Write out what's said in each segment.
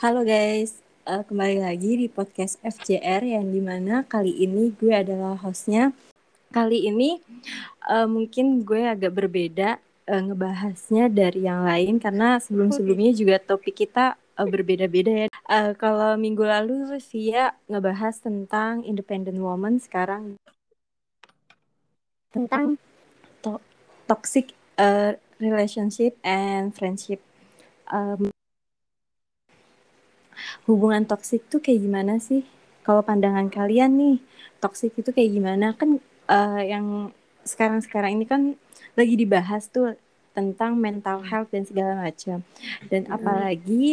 Halo guys, uh, kembali lagi di podcast FJR yang di mana kali ini gue adalah hostnya. Kali ini uh, mungkin gue agak berbeda uh, ngebahasnya dari yang lain karena sebelum-sebelumnya juga topik kita uh, berbeda-beda ya. Uh, kalau minggu lalu Via ngebahas tentang independent woman, sekarang tentang to toxic uh, relationship and friendship. Um, hubungan toksik tuh kayak gimana sih? Kalau pandangan kalian nih, toksik itu kayak gimana? Kan uh, yang sekarang-sekarang ini kan lagi dibahas tuh tentang mental health dan segala macam. Dan hmm. apalagi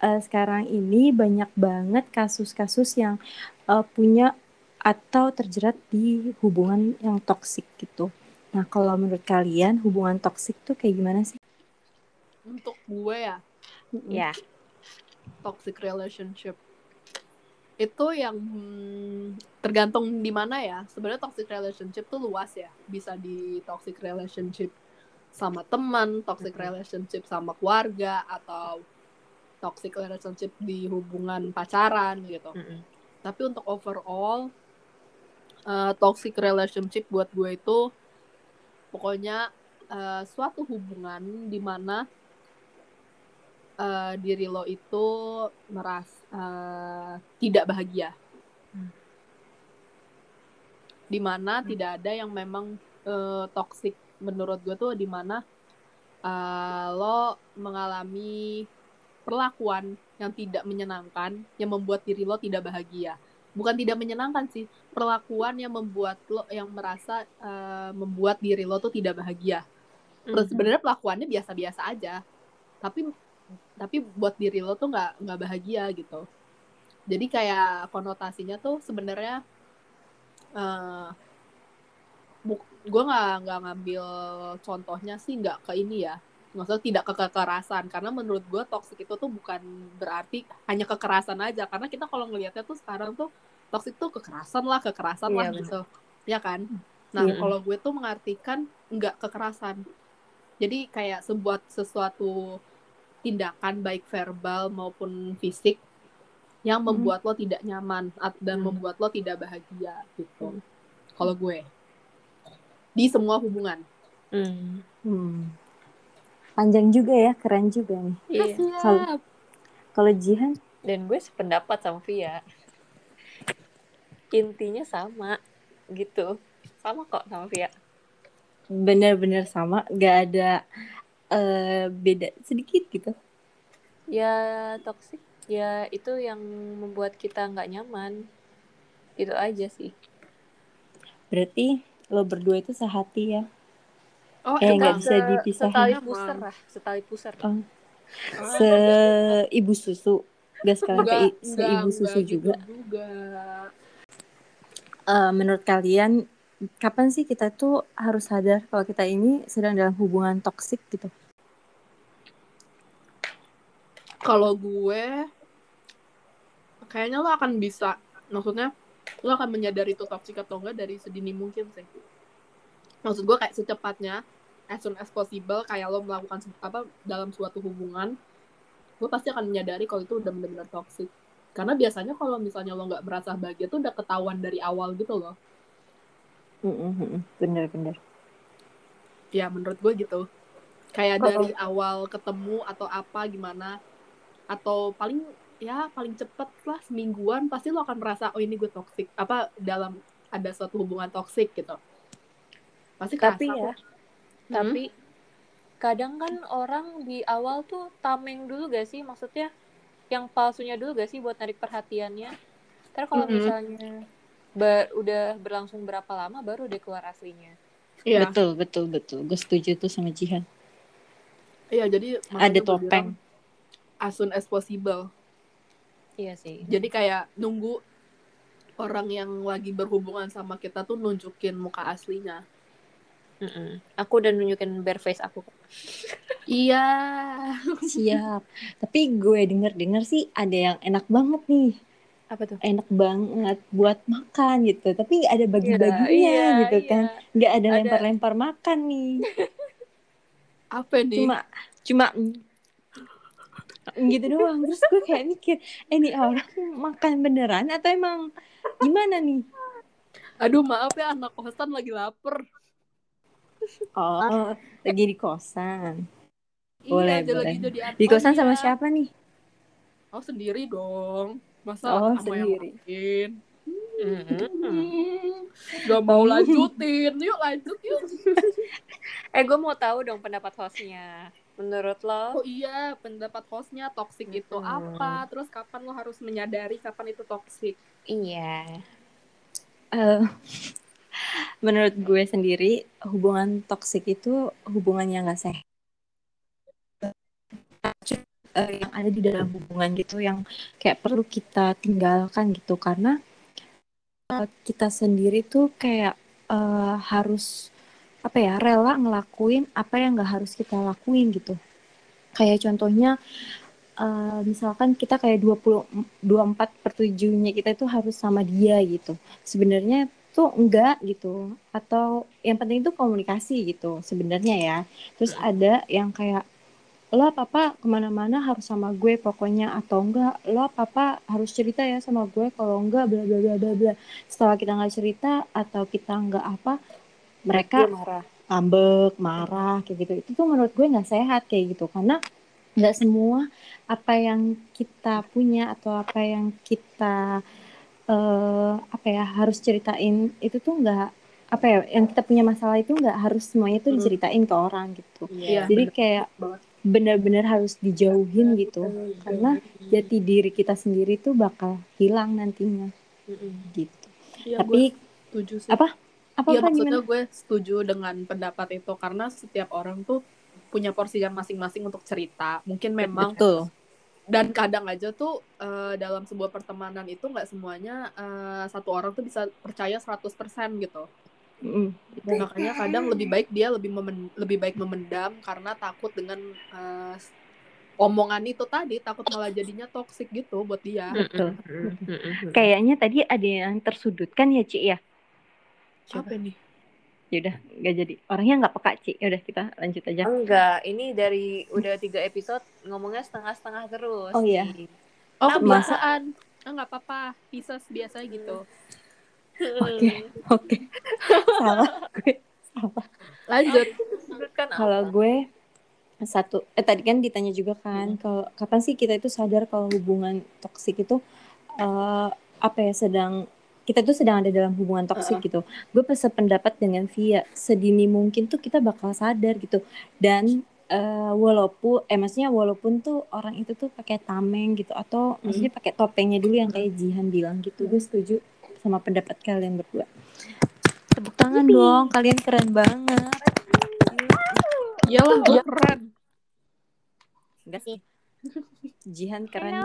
uh, sekarang ini banyak banget kasus-kasus yang uh, punya atau terjerat di hubungan yang toksik gitu. Nah, kalau menurut kalian hubungan toksik tuh kayak gimana sih? Untuk gue ya. Ya toxic relationship. Itu yang hmm, tergantung di mana ya. Sebenarnya toxic relationship tuh luas ya. Bisa di toxic relationship sama teman toxic relationship sama keluarga atau toxic relationship di hubungan pacaran gitu. Mm -hmm. tapi untuk overall uh, toxic relationship buat gue itu pokoknya uh, suatu hubungan di mana uh, diri lo itu merasa uh, tidak bahagia hmm. di mana hmm. tidak ada yang memang uh, toxic menurut gue tuh di mana uh, lo mengalami perlakuan yang tidak menyenangkan yang membuat diri lo tidak bahagia bukan tidak menyenangkan sih perlakuan yang membuat lo yang merasa uh, membuat diri lo tuh tidak bahagia mm -hmm. sebenarnya pelakuannya biasa-biasa aja tapi tapi buat diri lo tuh nggak nggak bahagia gitu. Jadi kayak konotasinya tuh sebenarnya uh, gue nggak nggak ngambil contohnya sih nggak ke ini ya. Maksudnya tidak ke kekerasan. Karena menurut gue toxic itu tuh bukan berarti hanya kekerasan aja. Karena kita kalau ngelihatnya tuh sekarang tuh toxic tuh kekerasan lah kekerasan iya, lah gitu. Ya kan? Nah iya. kalau gue tuh mengartikan nggak kekerasan. Jadi kayak sebuah sesuatu tindakan baik verbal maupun fisik yang hmm. membuat hmm. lo tidak nyaman dan hmm. membuat lo tidak bahagia gitu. Hmm. Kalau gue di semua hubungan. Hmm. Hmm. Panjang juga ya, keren juga nih. Iya. Kalau Jihan dan gue sependapat sama Via. Intinya sama gitu. Sama kok sama Via. Bener-bener sama, gak ada uh, beda sedikit gitu. Ya toksik ya itu yang membuat kita nggak nyaman. Itu aja sih. Berarti lo berdua itu sehati ya? Oh eh nggak bisa dipisahin. Setali pusar lah setali pusar oh. se ibu susu. Gak sekarang kayak se ibu susu juga, juga. Uh, menurut kalian kapan sih kita tuh harus sadar kalau kita ini sedang dalam hubungan toksik gitu? Kalau gue, kayaknya lo akan bisa, maksudnya lo akan menyadari itu toksik atau enggak dari sedini mungkin sih. Maksud gue kayak secepatnya, as soon as possible, kayak lo melakukan apa dalam suatu hubungan, lo pasti akan menyadari kalau itu udah benar-benar toksik. Karena biasanya kalau misalnya lo nggak merasa bahagia tuh udah ketahuan dari awal gitu loh bener-bener ya menurut gue gitu. Kayak oh. dari awal ketemu atau apa gimana. Atau paling ya paling cepet lah semingguan pasti lo akan merasa oh ini gue toxic. Apa dalam ada suatu hubungan toxic gitu. Pasti tapi ya hmm? tapi kadang kan orang di awal tuh tameng dulu gak sih? Maksudnya yang palsunya dulu gak sih buat narik perhatiannya? Ntar kalau mm -hmm. misalnya ber, udah berlangsung berapa lama baru dia keluar aslinya. Iya. Betul, betul, betul. Gue setuju tuh sama Jihan. Iya, jadi ada topeng. As soon as possible. Iya sih. Jadi kayak nunggu orang yang lagi berhubungan sama kita tuh nunjukin muka aslinya. Mm -mm. Aku udah nunjukin bare face aku. iya. Siap. Tapi gue denger-denger sih ada yang enak banget nih apa tuh? Enak banget buat makan gitu. Tapi nggak ada bagi-baginya yeah, yeah, gitu yeah. kan. Nggak ada lempar-lempar makan nih. Apa nih? Cuma cuma gitu doang. Terus gue kayak mikir eh, ini orang makan beneran atau emang gimana nih? Aduh maaf ya anak kosan lagi lapar. Oh lagi di kosan. Boleh boleh boleh. boleh di kosan sama siapa nih? Oh sendiri dong masa oh sama sendiri yang lain Mm-mm. Gak mau lanjutin, yuk lanjut yuk. Eh, gue mau tahu dong pendapat hostnya. Menurut lo? Oh iya, pendapat hostnya toxic itu Mm-mm. apa? Terus kapan lo harus menyadari kapan itu toxic? Iya. Eh, menurut gue sendiri hubungan toksik itu hubungan yang gak sehat Eh, yang ada di dalam hubungan gitu yang kayak perlu kita tinggalkan gitu. Karena eh, kita sendiri tuh kayak eh, harus apa ya rela ngelakuin apa yang gak harus kita lakuin gitu. Kayak contohnya eh, misalkan kita kayak 20 24 per 7-nya kita itu harus sama dia gitu. Sebenarnya tuh enggak gitu. Atau yang penting itu komunikasi gitu sebenarnya ya. Terus ada yang kayak lo apa ke mana-mana harus sama gue pokoknya atau enggak lo apa harus cerita ya sama gue kalau enggak bla bla bla bla bla setelah kita nggak cerita atau kita enggak apa mereka Dia marah. ngambek marah kayak gitu itu tuh menurut gue nggak sehat kayak gitu karena nggak semua apa yang kita punya atau apa yang kita eh apa ya harus ceritain itu tuh nggak apa ya yang kita punya masalah itu nggak harus semuanya tuh Hmm. diceritain ke orang gitu Iya, jadi bener kayak banget. Benar-benar harus dijauhin gitu. Karena jati diri kita sendiri tuh bakal hilang nantinya. Gitu. Iya, tapi setuju sih. apa? Apa apa maksudnya gimana gue setuju dengan pendapat itu. Karena setiap orang tuh punya porsi yang masing-masing untuk cerita. Mungkin memang betul. dan kadang aja tuh eh, dalam sebuah pertemanan itu nggak semuanya eh, satu orang tuh bisa percaya 100% gitu. Mm, Makanya kadang lebih baik dia lebih memen- lebih baik memendam karena takut dengan eh, omongan itu tadi takut malah jadinya toxic gitu buat dia. betul kayaknya tadi ada yang tersudutkan ya Ci ya Apa nih? yaudah nggak jadi orangnya nggak peka Ci yaudah kita lanjut aja Enggak, ini dari udah tiga episode ngomongnya setengah-setengah terus. Oh, iya. Oh kebiasaan. Ah, nggak apa-apa. Pisces biasa gitu. Oke. oke. Salah gue salah. Lanjut. Kalau gue satu eh tadi kan ditanya juga kan kalau kapan sih kita itu sadar kalau hubungan toksik itu eh, apa ya sedang kita tuh sedang ada dalam hubungan toksik gitu. Gue sependapat dengan Via sedini mungkin tuh kita bakal sadar gitu. Dan eh, walaupun eh maksudnya walaupun tuh orang itu tuh pakai tameng gitu atau maksudnya pakai topengnya dulu yang kayak Jihan bilang gitu. Gue setuju sama pendapat kalian berdua. Tepuk tangan dong kalian keren banget. Iyalah, gue keren. enggak sih. Jihan keren.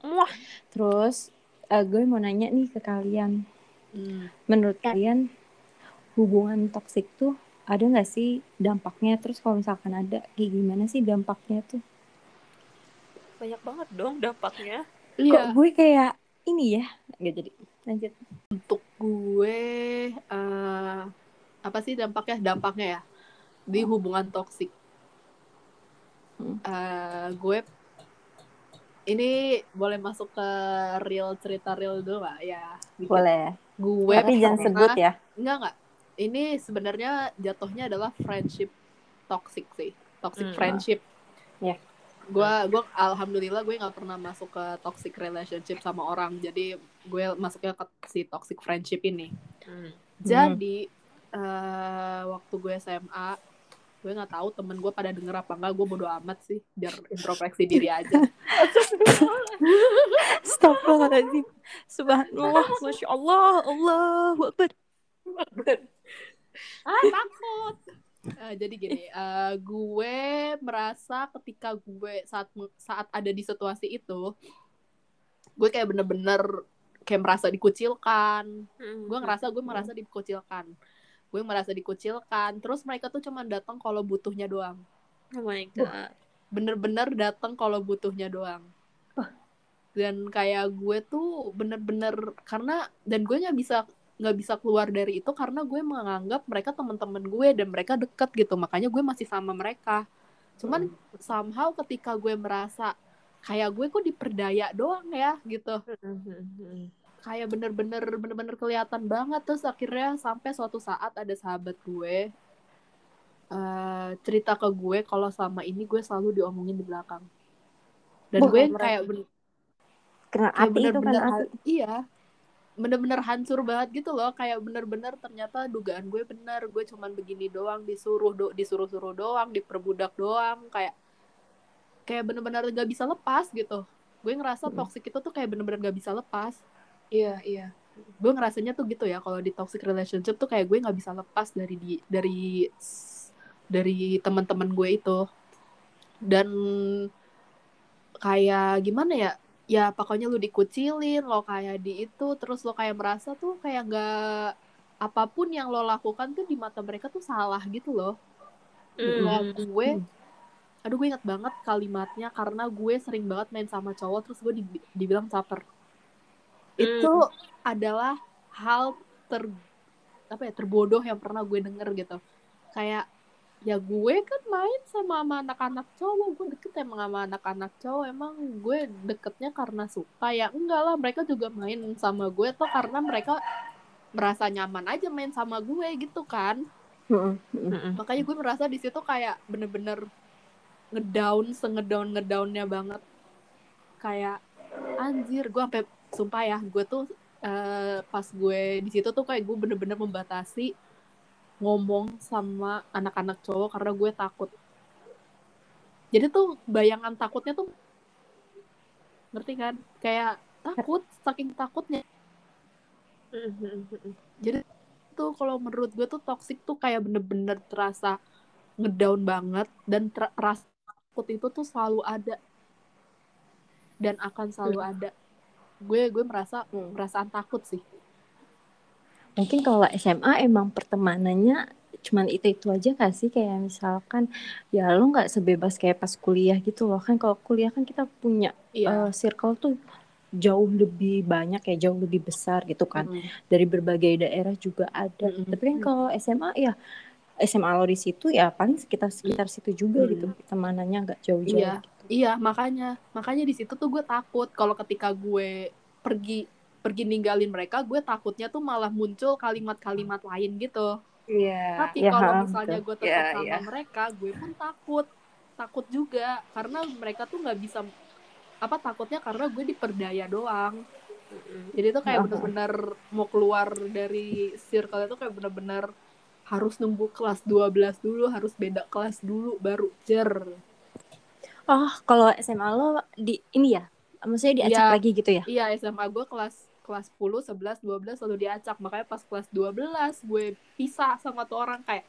Muah. terus eh, gue mau nanya nih ke kalian. Hmm. menurut kalian hubungan toksik tuh ada nggak sih dampaknya? Terus kalau misalkan ada kayak gimana sih dampaknya tuh? Banyak banget dong dampaknya. kok Iya. gue kayak ini ya nggak jadi lanjut Untuk gue eh apa sih dampaknya? Dampaknya ya di hubungan toksik. Eh, gue ini boleh masuk ke real cerita real dulu gak? Ya. dikit. boleh Gue tapi jangan sebut ya Enggak enggak. Ini sebenarnya jatuhnya adalah friendship toxic sih. Toxic Hmm. friendship. Ya. Gua gua alhamdulillah gue nggak pernah masuk ke toxic relationship sama orang. Jadi gue masuknya ke si toxic friendship ini. Hmm. Jadi eh, waktu gue SMA gue nggak tahu temen gue pada denger apa enggak gue bodo amat sih biar introspeksi diri aja Astagfirullahaladzim Subhanallah Masya Allah Allahu Akbar ah takut Eh, jadi gini eh, gue merasa ketika gue saat saat ada di situasi itu gue kayak bener-bener kayak merasa dikucilkan. Hmm. gue ngerasa gue merasa dikucilkan. Gue merasa dikucilkan. Terus mereka tuh cuma datang kalau butuhnya doang. Oh my god. bener-bener datang kalau butuhnya doang. Dan kayak gue tuh bener-bener karena dan gue nggak bisa nggak bisa keluar dari itu karena gue menganggap mereka teman-teman gue dan mereka deket gitu. Makanya gue masih sama mereka. Cuman hmm. somehow ketika gue merasa kayak gue kok diperdaya doang ya gitu. Hmm. kayak bener-bener bener-bener kelihatan banget. Terus akhirnya sampai suatu saat ada sahabat gue uh, cerita ke gue kalau selama ini gue selalu diomongin di belakang. Dan gue kayak bener kena hati bener -bener itu kan iya bener-bener hancur banget gitu loh. Kayak bener-bener ternyata dugaan gue bener. Gue cuman begini doang disuruh do disuruh-suruh doang diperbudak doang. Kayak kayak bener-bener gak bisa lepas gitu. Gue ngerasa hmm. toxic itu tuh kayak bener-bener gak bisa lepas. Iya iya. Gue ngerasanya tuh gitu ya kalau di toxic relationship tuh kayak gue nggak bisa lepas dari di dari dari teman-teman gue itu. Dan kayak gimana ya ya pokoknya lu dikucilin lo kayak di itu terus lo kayak merasa tuh kayak nggak apa pun yang lo lakukan tuh di mata mereka tuh salah gitu loh mm. gue aduh gue inget banget kalimatnya karena gue sering banget main sama cowok terus gue di, dibilang caper mm. itu adalah hal ter apa ya terbodoh yang pernah gue denger gitu kayak ya gue kan main sama sama anak-anak cowok. Gue deket emang sama anak-anak cowok. Emang gue deketnya karena suka. Ya enggak lah mereka juga main sama gue tuh karena mereka merasa nyaman aja main sama gue gitu kan. Makanya gue merasa di situ kayak bener-bener ngedown sengedown ngedownnya banget. Kayak anjir gue sampai sumpah ya gue tuh uh, pas gue di situ tuh kayak gue bener-bener membatasi ngomong sama anak-anak cowok karena gue takut. Jadi tuh bayangan takutnya tuh ngerti kan? Kayak takut saking takutnya. Jadi tuh kalau menurut gue tuh toxic tuh kayak bener-bener terasa ngedown banget dan rasa takut itu tuh selalu ada. Dan akan selalu hmm. ada. Gue gue merasa hmm. perasaan takut sih mungkin kalau SMA emang pertemanannya cuman itu itu aja gak sih? Kayak misalkan ya lo nggak sebebas kayak pas kuliah gitu loh. Kan kalau kuliah kan kita punya iya. uh, circle tuh jauh lebih banyak ya jauh lebih besar gitu kan. Mm dari berbagai daerah juga ada. Mm -hmm. tapi kan kalau SMA ya SMA lo di situ ya paling sekitar sekitar mm. situ juga gitu. Temanannya nggak jauh-jauh iya. gitu. iya makanya. Makanya di situ tuh gue takut kalau ketika gue pergi pergi ninggalin mereka gue takutnya tuh malah muncul kalimat-kalimat lain gitu. Yeah, tapi yeah, kalau misalnya gue tetap yeah, sama yeah. mereka gue pun takut. Takut juga karena mereka tuh nggak bisa apa takutnya karena gue diperdaya doang. Jadi tuh kayak bener-bener mau keluar dari circle itu kayak bener-bener harus nunggu kelas 12 dulu harus beda kelas dulu baru jer. Oh kalau SMA lo di ini ya? Maksudnya diacak ya, lagi gitu ya? Iya SMA gue kelas kelas 10, 11, 12 lalu diacak. Makanya pas kelas 12 gue pisah sama tuh orang kayak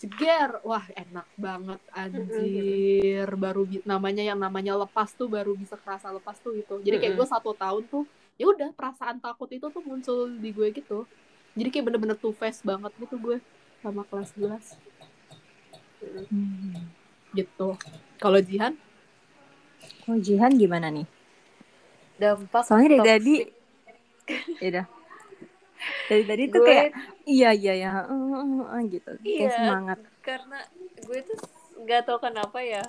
ceger. Wah, enak banget anjir. Baru namanya yang namanya lepas tuh baru bisa kerasa lepas tuh gitu. Jadi kayak gue satu tahun tuh ya udah perasaan takut itu tuh muncul di gue gitu. Jadi kayak bener-bener two face banget gitu gue sama kelas 11. Hmm. Gitu. Kalau Jihan? Kalau Jihan gimana nih? Dampak Soalnya dari tadi ya dari tadi tuh kayak iya iya ya uh, uh, uh, gitu iya, kayak semangat. karena gue tuh nggak tahu kenapa ya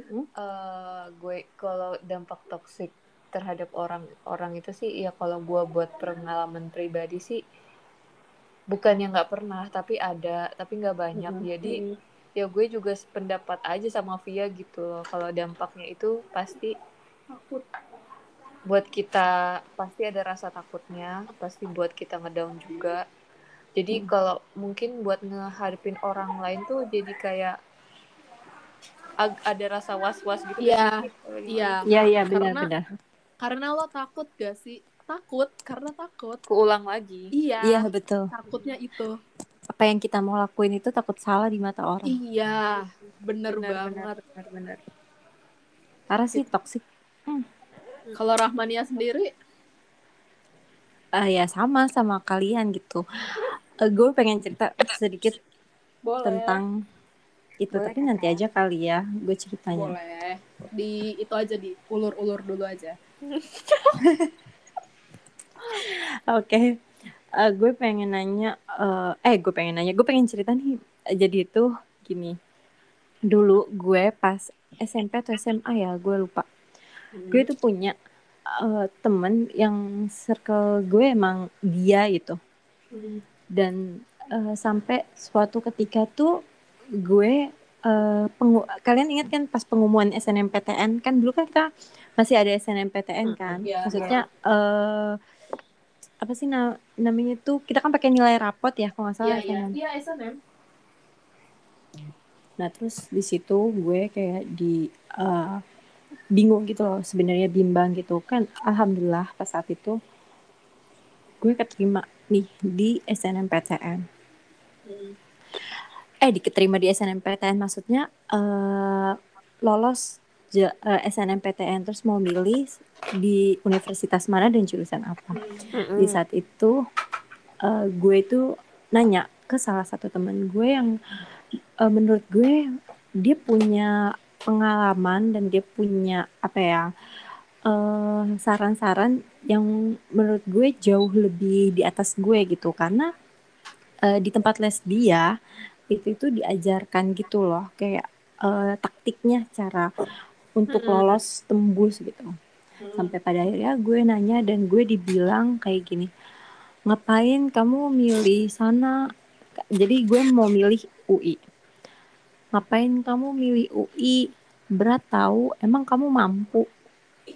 uh, uh, gue kalau dampak toksik terhadap orang-orang itu sih ya kalau gue buat pengalaman pribadi sih bukan yang nggak pernah tapi ada tapi nggak banyak. -huh. jadi ya gue juga sependapat aja sama Via gitu loh. Kalau dampaknya itu pasti takut buat kita pasti ada rasa takutnya pasti buat kita ngedown juga. Jadi hmm. kalau mungkin buat ngehadapin orang lain tuh jadi kayak ada rasa was-was gitu iya iya. Iya iya benar benar. karena lo takut gak sih? Takut karena takut. Keulang lagi. Iya iya betul. takutnya itu. Apa yang kita mau lakuin itu takut salah di mata orang. Iya bener, bener banget. bener bener parah sih toksik hmm. Kalau Rahmania sendiri? Uh, ya sama sama kalian gitu. Uh, gue pengen cerita sedikit Boleh. tentang itu Boleh, tapi nanti aja kali ya gue ceritanya. Boleh. Di itu aja di ulur-ulur dulu aja. Oke. okay. Uh, gue pengen nanya uh, eh gue pengen nanya gue pengen cerita nih jadi itu gini dulu gue pas SMP atau SMA ya gue lupa hmm. gue tuh punya uh, temen yang circle gue emang dia gitu hmm. dan uh, sampai suatu ketika tuh gue uh, pengu kalian ingat kan pas pengumuman SNMPTN kan dulu kan kita masih ada SNMPTN hmm, kan yeah, maksudnya yeah. Uh, apa sih na namanya tuh kita kan pakai nilai rapot ya kalau nggak salah yeah, Iya, yeah, SNM. Nah terus di situ gue kayak di uh, bingung gitu loh sebenarnya bimbang gitu kan alhamdulillah pas saat itu gue keterima nih di SNMPTN. Hmm. Eh diketerima di SNMPTN maksudnya uh, lolos uh, eh, SNMPTN terus mau milih di universitas mana dan jurusan apa. Hmm. Di saat itu uh, gue itu nanya ke salah satu teman gue yang uh, menurut gue dia punya pengalaman dan dia punya apa ya saran saran-saran yang menurut gue jauh lebih di atas gue gitu. Karena uh, di tempat les dia itu itu diajarkan gitu loh kayak uh, taktiknya cara untuk lolos tembus gitu. Sampai pada akhirnya gue nanya dan gue dibilang kayak gini ngapain kamu milih sana? Jadi gue mau milih UI ngapain kamu milih UI berat tahu emang kamu mampu.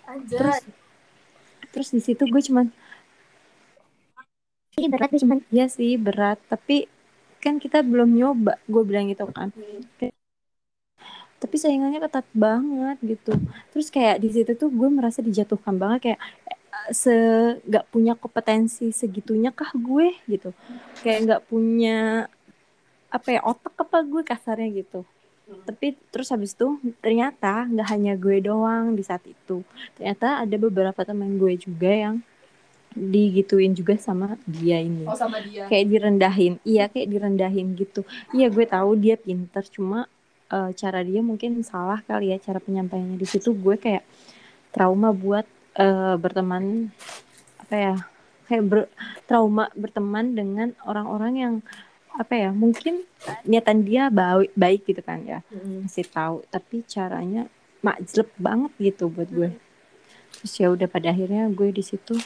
Anjay. terus terus di situ gue cuman ini berat sih cuman. Ya sih berat. Tapi kan kita belum nyoba gue bilang gitu kan. Hmm. tapi saingannya ketat banget gitu. Terus kayak di situ tuh gue merasa dijatuhkan banget kayak eh, se nggak punya kompetensi segitunya kah gue gitu. Kayak nggak punya apa ya otak apa gue kasarnya gitu. Hmm. tapi terus habis itu ternyata nggak hanya gue doang di saat itu. Ternyata ada beberapa teman gue juga yang digituin juga sama dia ini. Oh, sama dia. kayak direndahin. Iya kayak direndahin gitu. Iya gue tahu dia pinter cuma uh, cara dia mungkin salah kali ya cara penyampaiannya di situ. Gue kayak trauma buat uh, berteman apa ya kayak ber, trauma berteman dengan orang-orang yang apa ya mungkin niatan dia baik baik gitu kan ya. Masih tahu tapi caranya makjleb banget gitu buat gue. Terus ya udah pada akhirnya gue di situ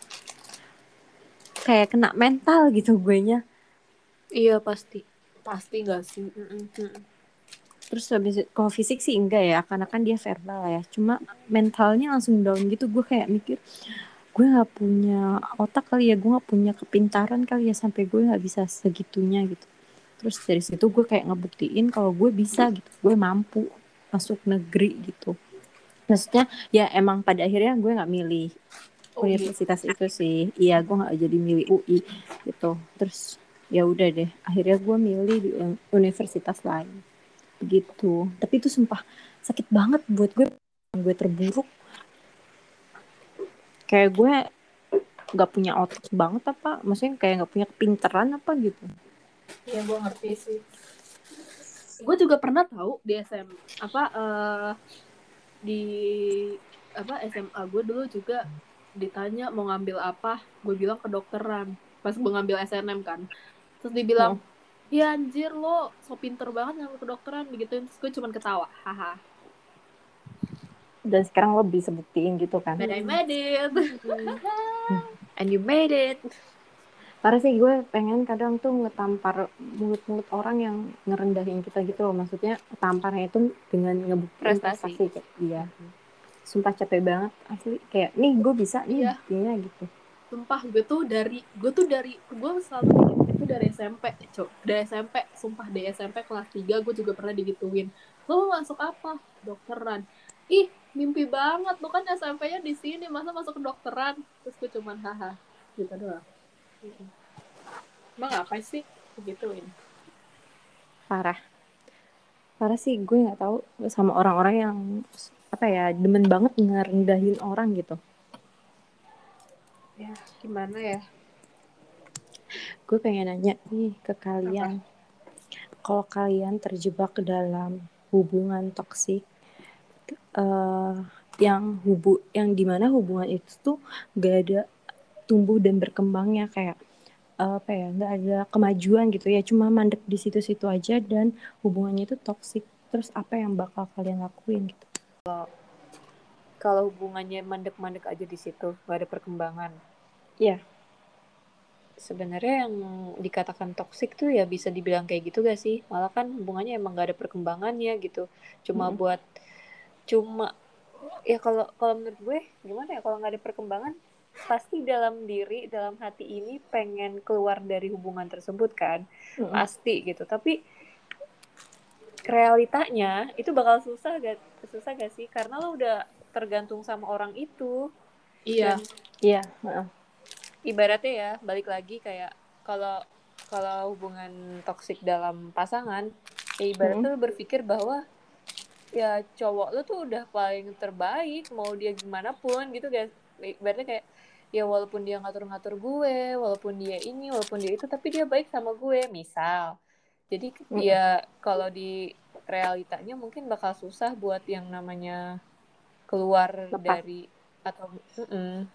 kayak kena mental gitu gue nya iya pasti. Pasti gak sih? Terus habis kalau fisik sih enggak ya karena kan dia verbal ya. Cuma mentalnya langsung down gitu gue kayak mikir gue nggak punya otak kali ya gue nggak punya kepintaran kali ya sampai gue nggak bisa segitunya gitu terus dari situ gue kayak ngebuktiin kalau gue bisa gitu. Gue mampu masuk negeri gitu. Maksudnya ya emang pada akhirnya gue nggak milih universitas itu sih. Iya gue nggak jadi milih UI gitu. Terus ya udah deh. Akhirnya gue milih di universitas lain. Begitu tapi itu sumpah sakit banget buat gue. Gue terburuk. Kayak gue nggak punya otak banget apa. Maksudnya kayak nggak punya kepinteran apa gitu Iya gue ngerti sih. Gue juga pernah tahu di SM apa uh, di apa SMA gue dulu juga ditanya mau ngambil apa, gue bilang kedokteran. Pas gue ngambil SNM kan, terus dibilang, oh. ya anjir lo so pinter banget ngambil kedokteran begitu terus gue cuma ketawa, haha. Dan sekarang lo bisa buktiin gitu kan? But I made it. And you made it parah sih gue pengen kadang tuh ngetampar mulut-mulut orang yang ngerendahin kita gitu loh. Maksudnya tamparnya itu dengan ngebuktiin prestasi, prestasi. Kayak dia sumpah capek banget asli. Kayak nih gue bisa nih iya. buktinya gitu. Sumpah gue tuh dari gue tuh dari gue selalu bikin itu dari SMP cok. Dari SMP sumpah dari SMP kelas 3 gue juga pernah digituin. Lo mau masuk apa? Dokteran. Ih mimpi banget lo kan SMP-nya di sini masa masuk ke dokteran terus gue cuman haha gitu doang Emang apa sih begituin? Parah. Parah sih gue nggak tahu sama orang-orang yang apa ya demen banget ngerendahin orang gitu. Ya gimana ya? Gue pengen nanya nih ke kalian. Kalau kalian terjebak ke dalam hubungan toksik, uh, yang hubu yang di mana hubungan itu tuh gak ada tumbuh dan berkembangnya kayak apa ya nggak ada kemajuan gitu ya cuma mandek di situ-situ aja dan hubungannya itu toksik terus apa yang bakal kalian lakuin gitu? Kalau kalau hubungannya mandek-mandek aja di situ gak ada perkembangan. Iya. sebenarnya yang dikatakan toksik tuh ya bisa dibilang kayak gitu gak sih? Malah kan hubungannya emang gak ada perkembangannya gitu. Cuma Mm-mm. buat cuma ya kalau kalau menurut gue gimana ya kalau nggak ada perkembangan pasti dalam diri dalam hati ini pengen keluar dari hubungan tersebut kan Mm-mm. pasti gitu tapi realitanya itu bakal susah gak susah gak sih karena lo udah tergantung sama orang itu Iya. Dan Iya. heeh. ibaratnya ya balik lagi kayak kalau kalau hubungan toksik dalam pasangan ya ibaratnya lo berpikir bahwa ya cowok lo tuh udah paling terbaik mau dia gimana pun gitu guys ibaratnya kayak ya walaupun dia ngatur-ngatur gue walaupun dia ini walaupun dia itu tapi dia baik sama gue misal jadi Mm. ya kalau di realitanya mungkin bakal susah buat yang namanya keluar Lepas. dari atau mm-mm,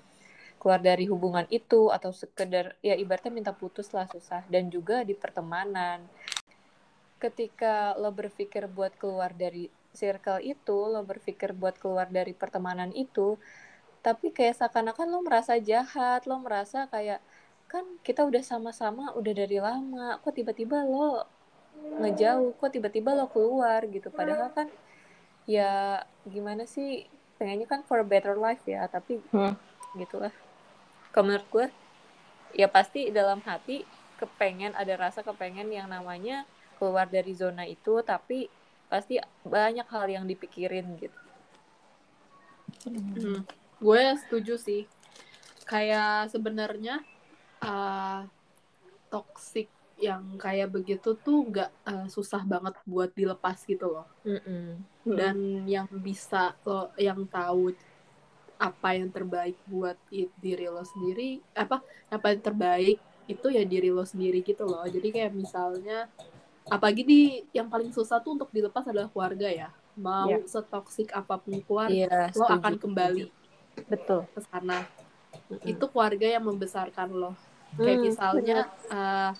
keluar dari hubungan itu atau sekedar ya ibaratnya minta putus lah susah dan juga di pertemanan ketika lo berpikir buat keluar dari circle itu lo berpikir buat keluar dari pertemanan itu tapi kayak seakan-akan lo merasa jahat lo merasa kayak kan kita udah sama-sama udah dari lama kok tiba-tiba lo ngejauh kok tiba-tiba lo keluar gitu. Padahal kan ya gimana sih pengennya kan for a better life ya tapi Hmm. gitulah. Kalau menurut gue ya pasti dalam hati kepengen ada rasa kepengen yang namanya keluar dari zona itu tapi pasti banyak hal yang dipikirin gitu. Hmm, gue setuju sih. Kayak sebenarnya uh, toxic yang kayak begitu tuh nggak uh, susah banget buat dilepas gitu loh. Dan yang bisa lo yang tahu apa yang terbaik buat diri lo sendiri, apa apa yang terbaik itu ya diri lo sendiri gitu loh. Jadi kayak misalnya apalagi di yang paling susah tuh untuk dilepas adalah keluarga ya. Mau Iya. setoksik apa pun keluarga, Iya, lo setuju, akan kembali betul. ke sana. Setuju. itu keluarga yang membesarkan lo. Kayak Hmm, misalnya eh,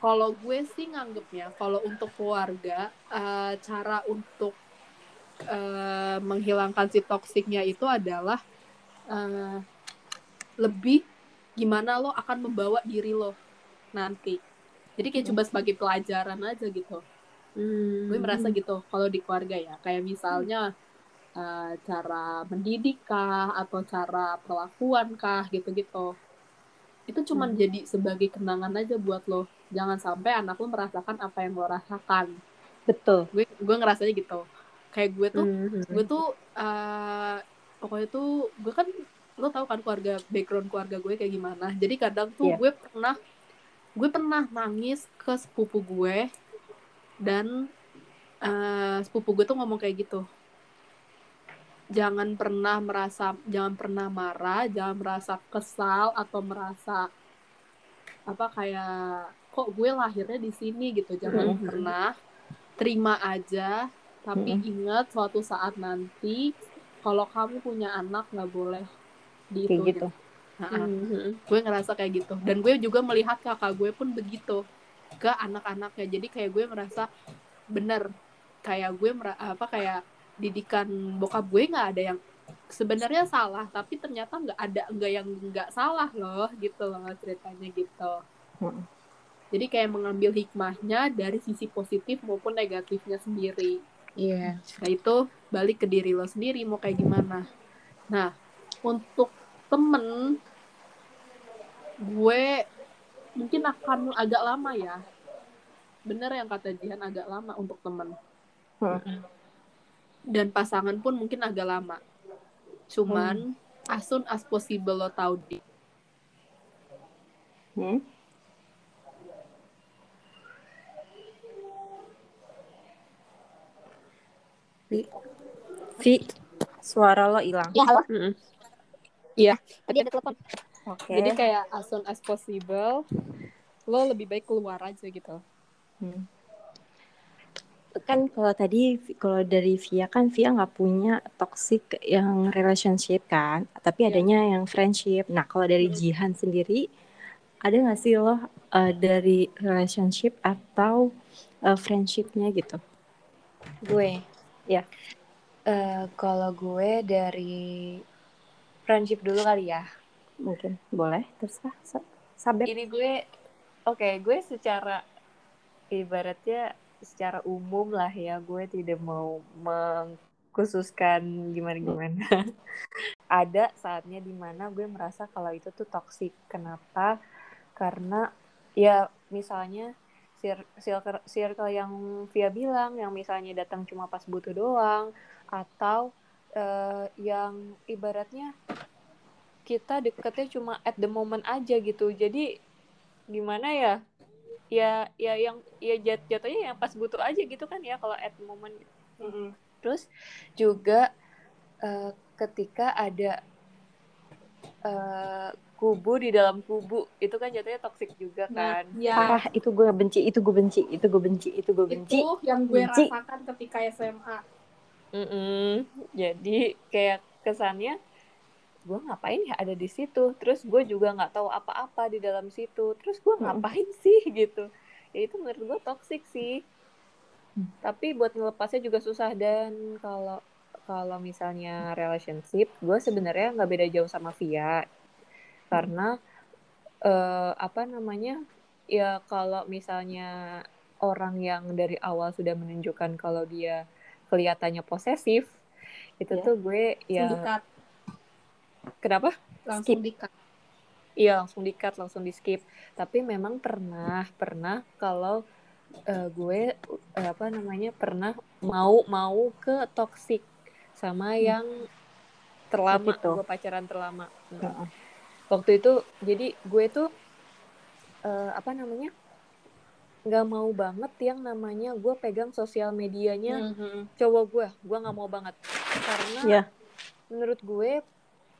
kalau gue sih nganggepnya kalau untuk keluarga eh, cara untuk eh, menghilangkan si toksiknya itu adalah eh, lebih gimana lo akan membawa diri lo nanti. Jadi kayak coba sebagai pelajaran aja gitu. Hmm. gue merasa gitu kalau di keluarga ya. Kayak misalnya eh, cara mendidik kah atau cara perlakuan kah gitu-gitu. Itu cuman Hmm. jadi sebagai kenangan aja buat lo. Jangan sampai anak lo merasakan apa yang lo rasakan. Betul. Gue gue ngerasanya gitu. Kayak gue tuh Hmm. gue tuh eh, pokoknya tuh gue kan lo tau kan keluarga background keluarga gue kayak gimana. Jadi kadang tuh Iya. gue pernah gue pernah nangis ke sepupu gue dan eh, sepupu gue tuh ngomong kayak gitu jangan pernah merasa jangan pernah marah jangan merasa kesal atau merasa apa kayak kok gue lahirnya di sini gitu. Jangan Mhm. pernah terima aja tapi Mhm. ingat suatu saat nanti kalau kamu punya anak nggak boleh di kayak itu gitu. Nah, Hmm. gue ngerasa kayak gitu. Dan gue juga melihat kakak gue pun begitu ke anak-anaknya. Jadi kayak gue merasa bener. Kayak gue apa kayak didikan bokap gue nggak ada yang sebenarnya salah tapi ternyata nggak ada nggak yang nggak salah loh gitu loh ceritanya gitu Mm. jadi kayak mengambil hikmahnya dari sisi positif maupun negatifnya sendiri Iya. Nah itu balik ke diri lo sendiri mau kayak gimana. Nah untuk temen gue mungkin akan agak lama ya. Bener yang kata Jihan agak lama untuk temen. Hmm. Dan pasangan pun mungkin agak lama. Cuman as soon as possible lo tahu di Hmm? Vi, suara lo hilang. Ya, halo. Mm-mm. Tadi ada telepon. Oke. Jadi kayak as soon as possible lo lebih baik keluar aja gitu. Hmm. Kan kalau tadi kalau dari Via kan Via nggak punya toxic yang relationship kan, tapi Iya. adanya yang friendship. Nah kalau dari Hmm. Jihan sendiri ada nggak sih lo uh, dari relationship atau uh, friendshipnya gitu? gue ya uh, kalau gue dari friendship dulu kali ya mungkin boleh terserah sabet ini gue oke okay, gue secara ibaratnya secara umum lah ya gue tidak mau mengkhususkan gimana gimana ada saatnya di mana gue merasa kalau itu tuh toxic. Kenapa? Karena ya misalnya circle circle yang Via bilang yang misalnya datang cuma pas butuh doang atau uh, yang ibaratnya kita deketnya cuma at the moment aja gitu. Jadi gimana ya ya ya yang ya jat jatuhnya yang pas butuh aja gitu kan ya kalau at the moment mm -hmm. terus juga uh, ketika ada uh, kubu di dalam kubu itu kan jatuhnya toksik juga nah, kan nah, ya. parah itu gue benci itu gue benci itu gue benci itu gue benci itu yang gue benci. rasakan ketika SMA mm -mm. jadi kayak kesannya gue ngapain ya ada di situ terus gue juga nggak tahu apa-apa di dalam situ terus gue ngapain mm. sih gitu ya itu menurut gue toksik sih mm. tapi buat ngelepasnya juga susah dan kalau kalau misalnya relationship gue sebenarnya nggak beda jauh sama Via karena uh, apa namanya ya kalau misalnya orang yang dari awal sudah menunjukkan kalau dia kelihatannya posesif itu yeah. tuh gue ya dikat. Kenapa? Langsung dikat iya langsung dikat langsung di skip tapi memang pernah pernah kalau uh, gue uh, apa namanya pernah mau mau ke toxic sama hmm. yang terlama gue pacaran terlama. Hmm. Waktu itu jadi gue tuh uh, apa namanya nggak mau banget yang namanya gue pegang sosial medianya mm-hmm. cowok gue. Gue nggak mau banget. Karena yeah. menurut gue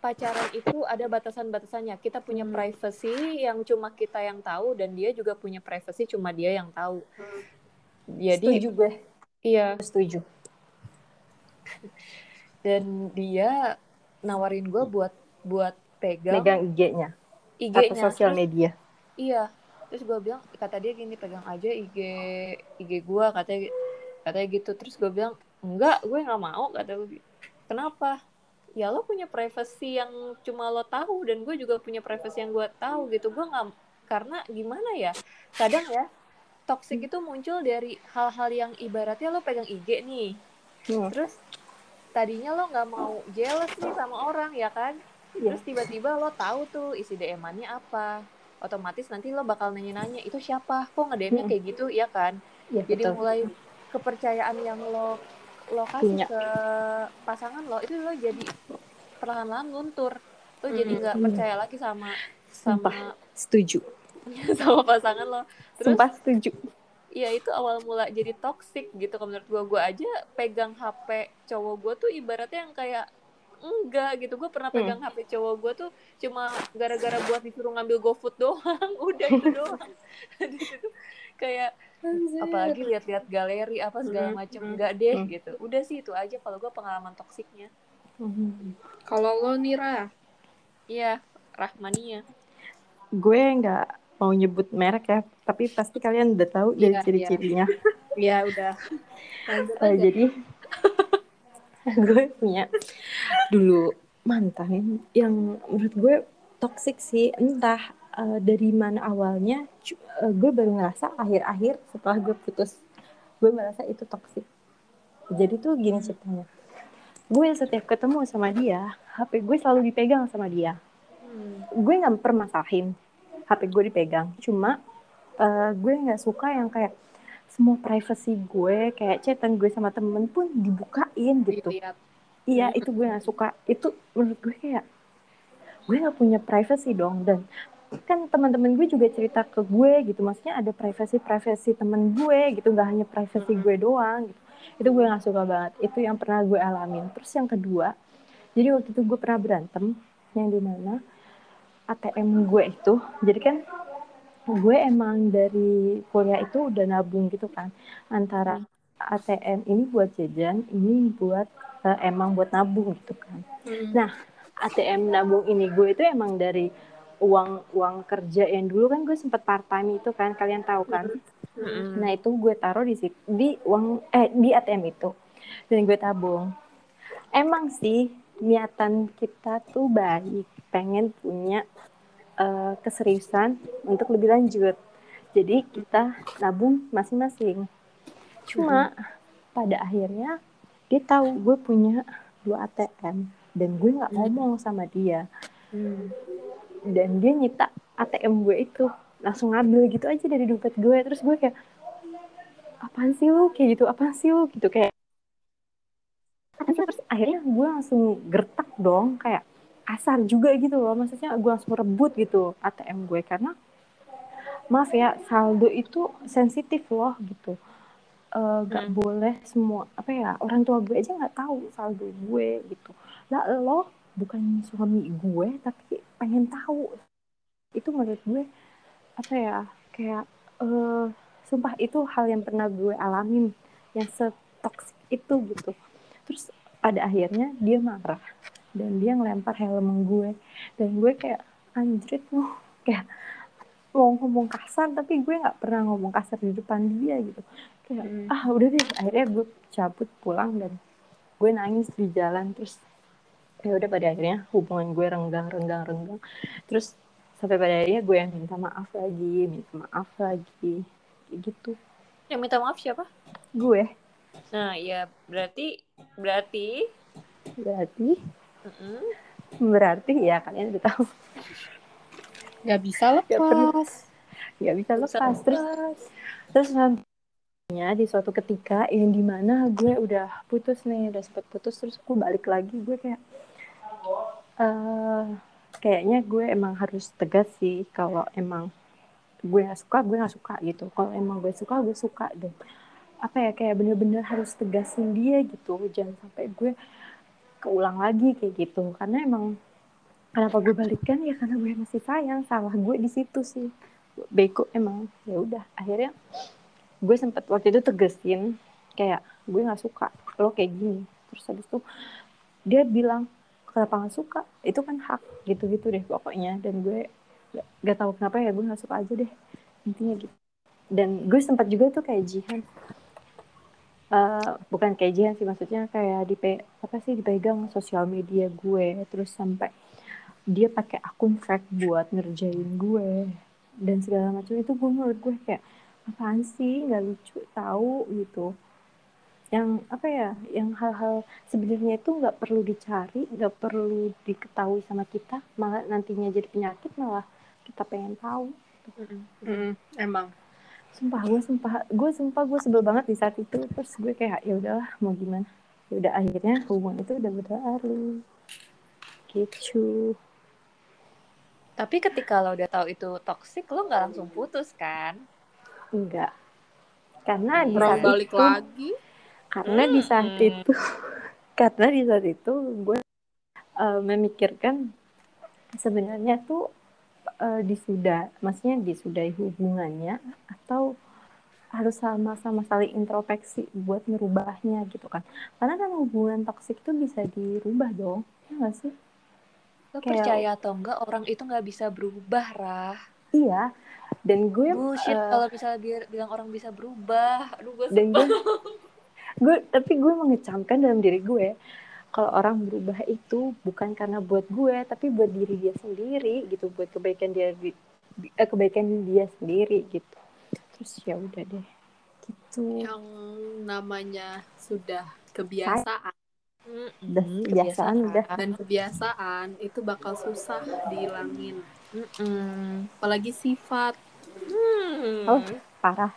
pacaran itu ada batasan-batasannya. Kita punya mm. privacy yang cuma kita yang tahu dan dia juga punya privacy cuma dia yang tahu. Mm. jadi setuju gue. iya. Setuju. Dan dia nawarin gue buat buat pegang pegang IG-nya IG-nya. atau sosial media. iya. Terus gue bilang kata dia gini pegang aja IG IG gue katanya katanya gitu. Terus gue bilang enggak gue nggak mau kata gue kenapa ya lo punya privacy yang cuma lo tahu dan gue juga punya privacy yang gue tahu gitu. Gue nggak karena gimana ya kadang ya toxic itu muncul dari hal-hal yang ibaratnya lo pegang IG nih. Hmm. terus tadinya lo nggak mau jealous nih sama orang ya kan? Yeah. terus tiba-tiba lo tahu tuh isi DM-annya apa. Otomatis nanti lo bakal nanya-nanya itu siapa? Kok nge-DM-nya kayak gitu? Ya kan? Yeah, jadi betul. mulai kepercayaan yang lo lo kasih Punya. ke pasangan lo itu lo jadi perlahan-lahan luntur. Lo jadi nggak percaya lagi sama sama Sumpah, setuju. sama pasangan lo. Terus Sumpah setuju. ya itu awal mula jadi toxic gitu menurut gue gue aja pegang HP cowok gue tuh ibaratnya yang kayak enggak gitu. Gue pernah hmm. pegang hmm. HP cowok gue tuh cuma gara-gara buat disuruh ngambil GoFood doang. Udah itu doang. Di situ kayak Anjir. apalagi lihat-lihat galeri apa segala hmm. macam hmm. enggak deh hmm. gitu udah sih itu aja kalau gue pengalaman toksiknya hmm. kalau lo Nira iya Rahmania gue nggak mau nyebut merek ya tapi pasti kalian udah tahu dari iya, ciri-cirinya iya udah uh, jadi gue punya dulu mantan yang menurut gue toxic sih entah uh, dari mana awalnya uh, gue baru ngerasa akhir-akhir setelah gue putus gue merasa itu toxic. Jadi tuh gini ceritanya. Gue setiap ketemu sama dia HP gue selalu dipegang sama dia. Hmm. gue nggak permasalahin HP gue dipegang. Cuma uh, gue nggak suka yang kayak semua privacy gue kayak chatan gue sama temen pun dibukain gitu. Dilihat. iya itu gue gak suka. Itu menurut gue kayak gue gak punya privacy dong. Dan kan teman-teman gue juga cerita ke gue gitu. Maksudnya ada privacy privacy temen gue gitu. Nggak hanya privacy gue doang gitu. Itu gue gak suka banget. Itu yang pernah gue alamin. Terus yang kedua jadi waktu itu gue pernah berantem yang di mana ATM gue itu. Jadi kan gue emang dari kuliah itu udah nabung gitu kan. Antara. ATM ini buat jajan ini buat uh, emang buat nabung gitu kan. Hmm. nah ATM nabung ini gue itu emang dari uang uang kerja yang dulu kan gue sempet part time itu kan kalian tahu kan? Mm-mm. nah itu gue taruh di situ di uang eh di ATM itu. Dan gue tabung. Emang sih niatan kita tuh baik. Pengen punya uh, keseriusan untuk lebih lanjut. Jadi kita nabung masing-masing. Cuma pada akhirnya dia tahu gue punya dua ATM dan gue nggak ngomong sama dia. Hmm. Dan dia nyita ATM gue itu. Langsung ngambil gitu aja dari dompet gue. Terus gue kayak apaan sih lu? Kayak gitu apaan sih lu? Gitu kayak terus akhirnya gue langsung gertak dong kayak asar juga gitu loh. Maksudnya gue langsung rebut gitu ATM gue karena maaf ya saldo itu sensitif loh gitu. Eh, nggak Hmm. boleh semua apa ya orang tua gue aja nggak tahu saldo gue gitu. Lah lo bukan suami gue tapi pengen tahu. Itu menurut gue apa ya kayak eh sumpah itu hal yang pernah gue alamin yang setoksik itu gitu. Terus pada akhirnya dia marah dan dia ngelempar helm gue. Dan gue kayak anjrit loh kayak mau ngomong kasar tapi gue nggak pernah ngomong kasar di depan dia gitu. Kayak Hmm. ah udah deh. Akhirnya gue cabut pulang dan gue nangis di jalan terus ya udah pada akhirnya hubungan gue renggang renggang renggang. Terus sampai pada akhirnya gue yang minta maaf lagi minta maaf lagi. Kayak gitu. Yang minta maaf siapa? gue. Nah, ya berarti berarti? Berarti? Mm-mm. berarti ya kalian udah tahu. Gak bisa lepas. nggak bisa Bisa lepas. Terus lepas. terus nantinya di suatu ketika yang di mana gue udah putus nih udah sempet putus terus gue balik lagi gue kayak eh kayaknya gue emang harus tegas sih kalau emang gue gak suka gue gak suka gitu. Kalau emang gue suka gue suka dan apa ya kayak bener-bener harus tegasin dia gitu. Jangan sampai gue keulang lagi kayak gitu. Karena emang kenapa gue balikan? Ya karena gue masih sayang salah gue di situ sih. Bego emang. Ya udah akhirnya gue sempet waktu itu tegesin kayak gue nggak suka lo kayak gini. Terus habis itu dia bilang kenapa nggak suka? Itu kan hak gitu-gitu deh pokoknya. Dan gue gak, gak tahu kenapa ya gue nggak suka aja deh. Intinya gitu. Dan gue sempat juga tuh kayak jihan. Eh, bukan kayak jihan sih maksudnya kayak dipe apa sih dipegang sosial media gue. Terus sampai dia pakai akun fake buat ngerjain gue. Dan segala macam. Itu gue menurut gue kayak apaan sih? Nggak lucu tahu gitu yang apa ya yang hal-hal sebenarnya itu nggak perlu dicari nggak perlu diketahui sama kita malah nantinya jadi penyakit malah kita pengen tahu Mm-mm. emang. sumpah gue sumpah gue sumpah gue sebel banget di saat itu terus gue kayak ya udahlah mau gimana ya udah akhirnya hubungan itu udah berlalu gitu Tapi ketika lo udah tahu itu toxic, lo nggak langsung putus kan? enggak karena di saat balik itu lagi. Karena di saat Hmm. itu karena di saat itu gue eh, memikirkan sebenarnya tuh eh, disudah maksudnya disudahi hubungannya atau harus sama-sama saling introspeksi buat ngerubahnya gitu kan karena kan hubungan toksik itu bisa dirubah dong ya nggak sih Lo Kayak- percaya atau enggak orang itu nggak bisa berubah, Rah. iya dan gue Bullshit eh, kalau misalnya dia bilang orang bisa berubah. Aduh, gue dan gue gue tapi gue mengecamkan dalam diri gue kalau orang berubah itu bukan karena buat gue tapi buat diri dia sendiri gitu buat kebaikan dia di- di- eh, kebaikan dia sendiri gitu terus ya udah deh gitu Yang namanya sudah kebiasaan. Udah kebiasaan udah. Dan kebiasaan itu bakal susah dihilangin. Mm-mm. Apalagi sifat. Hmm. Oh. parah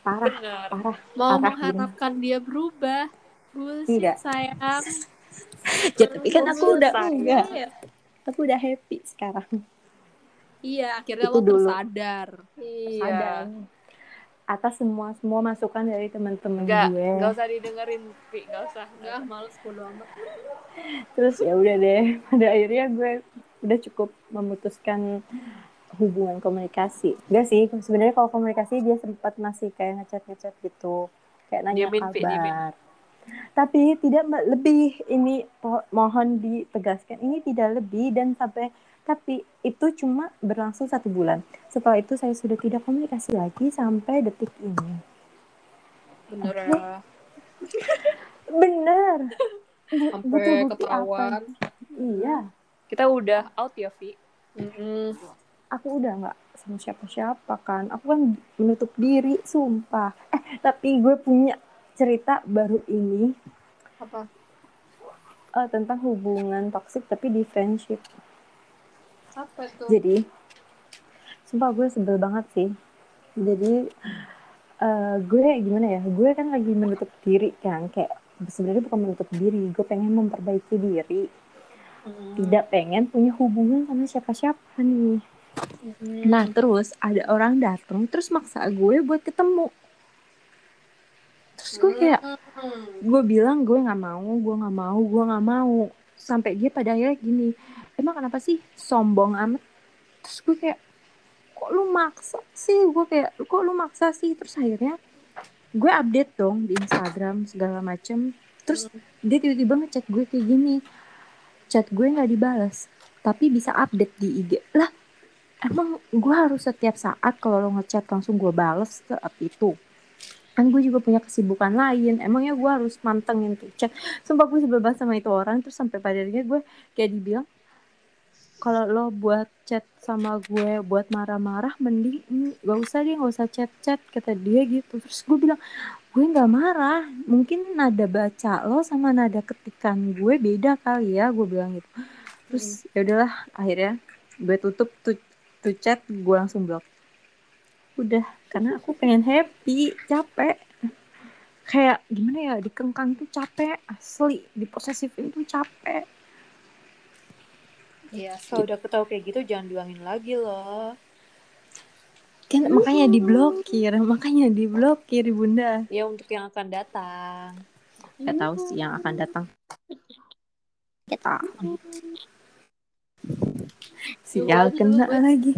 parah Benar. parah Mau Parah, mengharapkan dia berubah. Bullshit Tidak. sayang. ya tapi kan aku udah Sayang. enggak aku udah happy sekarang Iya, akhirnya Itu lo dulu. tersadar. Iya. sadar atas semua semua masukan dari teman-teman gue enggak usah didengerin, Pi. Enggak usah. Enggak, males bodo amat. terus ya udah deh pada akhirnya gue udah cukup memutuskan hubungan komunikasi. Enggak sih sebenarnya kalau komunikasi dia sempat masih kayak ngechat ngechat gitu kayak nanya Pi, kabar. Tapi tidak lebih ini mohon ditegaskan ini tidak lebih dan sampai tapi itu cuma berlangsung satu bulan. Setelah itu saya sudah tidak komunikasi lagi sampai detik ini. Bener Oke. ya bener sampai Butuh bukti ketahuan iya. Kita udah out ya Vi? Mm-mm. Aku udah nggak sama siapa-siapa kan. Aku kan menutup diri sumpah. Eh tapi gue punya cerita baru ini. Apa? Eh, tentang hubungan toksik tapi di friendship. Apa itu jadi sumpah gue sebel banget sih. Jadi eh, gue gimana ya? Gue kan lagi menutup diri kan. Kayak sebenarnya bukan menutup diri. Gue pengen memperbaiki diri. Tidak pengen punya hubungan sama siapa-siapa nih nah terus ada orang datang terus maksa gue buat ketemu. Terus gue kayak gue bilang gue nggak mau gue nggak mau gue nggak mau. Sampai dia pada akhirnya gini emang kenapa sih sombong amat? Terus gue kayak kok lu maksa sih? Gue kayak kok lu maksa sih? Terus akhirnya gue update dong di Instagram segala macem. Terus dia tiba-tiba ngechat gue kayak gini. Chat gue nggak dibalas tapi bisa update di IG lah emang gue harus setiap saat kalau lo ngechat langsung gue bales saat itu. Kan gue juga punya kesibukan lain. Emangnya gue harus mantengin tuh chat? Sumpah gue sebel banget sama itu orang. Terus sampai pada akhirnya gue kayak dibilang kalau lo buat chat sama gue buat marah-marah mending mm, gak usah deh gak usah chat-chat kata dia gitu. Terus gue bilang gue nggak marah. Mungkin nada baca lo sama nada ketikan gue beda kali ya gue bilang gitu. Terus ya udahlah akhirnya gue tutup tuh tuh chat gue langsung blok. Udah karena aku pengen happy capek. Kayak gimana ya dikengkang tuh capek asli. Diposesifin tuh capek. Iya, kalau udah ketahui kayak gitu jangan diulangin lagi loh. kan makanya diblokir makanya diblokir bunda. Ya untuk yang akan datang. nggak tahu sih yang akan datang. Kita sial kena lagi.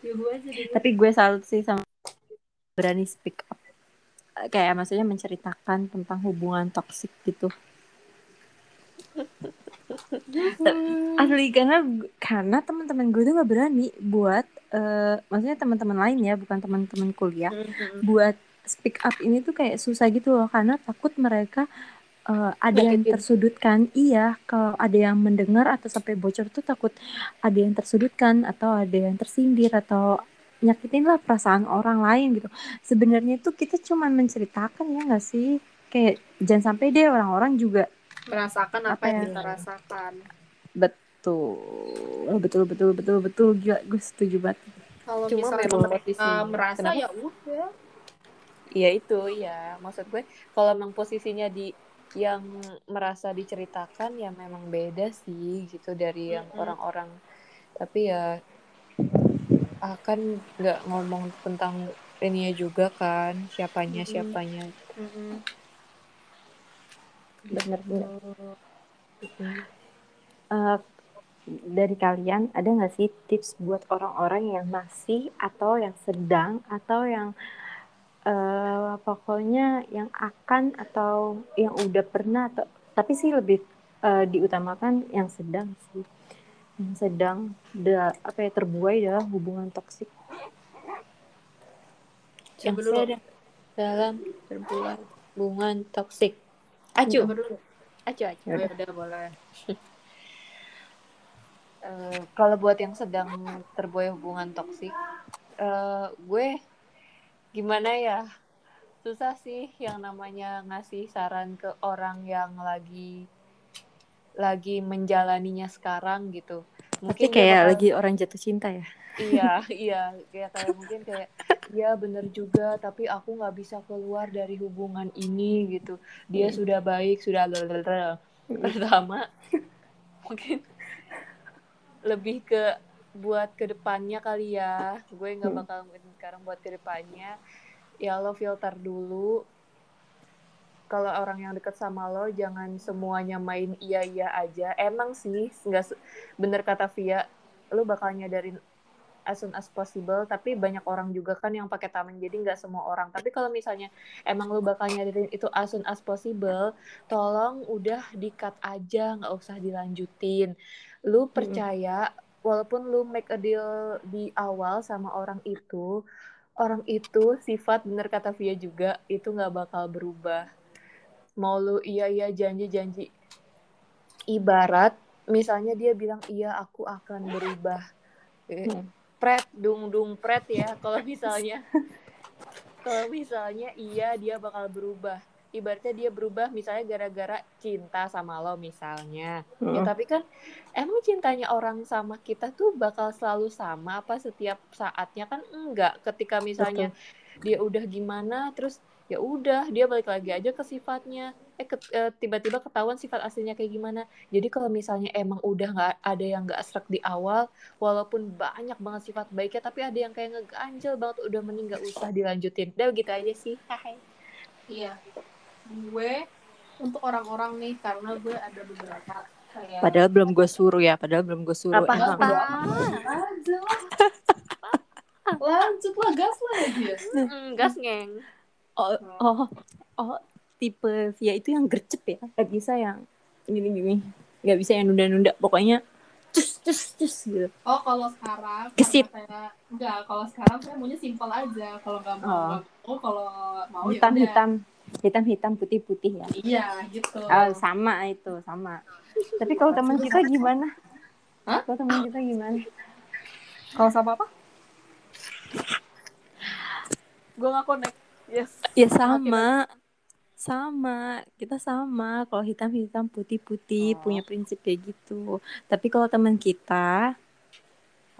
Ya, gue aja deh. tapi gue salut sih sama berani speak up. Kayak maksudnya menceritakan tentang hubungan toksik gitu. Asli karena karena teman-teman gue tuh nggak berani buat eh, maksudnya teman-teman lain ya bukan teman-teman kuliah buat speak up ini tuh kayak susah gitu loh. Karena takut mereka eh, ada yang tersudutkan iya kalau ada yang mendengar atau sampai bocor tuh takut ada yang tersudutkan atau ada yang tersindir atau nyakitin lah perasaan orang lain gitu sebenarnya tuh kita cuma menceritakan ya nggak sih kayak jangan sampai deh orang-orang juga merasakan apa, Apa yang ya? kita rasakan betul betul betul betul betul gila gue setuju banget kalau Cuma misalnya memang mereka posisinya. merasa Kenapa? ya udah Iya itu, ya. Maksud gue kalau emang posisinya di yang merasa diceritakan ya memang beda sih gitu dari yang orang-orang. Tapi ya akan nggak ngomong tentang ininya juga kan, siapanya Mm-mm. siapanya. Mm-mm. bener-bener Mm. Eh, dari kalian ada nggak sih tips buat orang-orang yang masih atau yang sedang atau yang eh, pokoknya yang akan atau yang udah pernah atau tapi sih lebih eh, diutamakan yang sedang sih yang sedang da, apa ya terbuai dalam hubungan toksik Yang dulu. sedang dalam berbulan hubungan toksik. Acu, dulu. acu, acu. Ya udah boleh Eh, kalau buat yang sedang terbuai hubungan toksik, eh, gue gimana ya? Susah sih yang namanya ngasih saran ke orang yang lagi lagi menjalaninya sekarang gitu. tapi dia kayak bakal- lagi orang jatuh cinta ya iya iya kayak kayak mungkin kayak ya bener juga tapi aku nggak bisa keluar dari hubungan ini gitu dia sudah baik sudah pertama mungkin lebih ke buat ke depannya kali ya. Gue nggak Hmm. bakal ngomongin sekarang buat ke depannya. Ya lo filter dulu. Kalau orang yang deket sama lo jangan semuanya main iya iya aja. Emang sih nggak bener kata Via lo bakal nyadarin as soon as possible. Tapi banyak orang juga kan yang pakai tameng jadi nggak semua orang. Tapi kalau misalnya emang lo bakal nyadarin itu as soon as possible tolong udah di cut aja nggak usah dilanjutin. Lu percaya walaupun lu make a deal di awal sama orang itu orang itu sifat bener kata Via juga itu nggak bakal berubah. Mau lu iya iya janji janji. Ibarat misalnya dia bilang iya aku akan berubah. Hmm. pret dung dung pret ya kalau misalnya. Kalau misalnya iya dia bakal berubah ibaratnya dia berubah misalnya gara-gara cinta sama lo misalnya. Hmm. ya tapi kan emang cintanya orang sama kita tuh bakal selalu sama apa setiap saatnya? Kan enggak. Ketika misalnya Betul. dia udah gimana terus ya udah dia balik lagi aja ke sifatnya. Eh ke, eh, tiba-tiba ketahuan sifat aslinya kayak gimana. Jadi kalau misalnya emang udah nggak ada yang nggak serak di awal walaupun banyak banget sifat baiknya tapi ada yang kayak ngeganjel banget udah mending nggak usah dilanjutin. Udah gitu aja sih. Hai. Iya gue untuk orang-orang nih karena gue ada beberapa kayak padahal belum gue suruh ya padahal belum gue suruh. Apa emang apa lanjut. Lah gas lah ya gas ngeng oh oh oh tipe via itu yang gercep ya? Nggak bisa yang gini gini nggak bisa yang nunda-nunda. Pokoknya cus cus cus gitu. Oh kalau sekarang gesit saya enggak kalau sekarang saya maunya simpel aja. Kalau nggak mau oh. kalau mau ya hitam ya hitam hitam hitam putih putih ya. Iya gitu. Oh, sama itu sama. Tapi kalau teman kita gimana? Hah? kalau teman kita gimana? Kalau sama apa? Gue nggak connect. Yes. Ya sama. sama. Kita sama. Kalau hitam hitam putih putih oh. punya prinsip kayak gitu. Tapi kalau teman kita?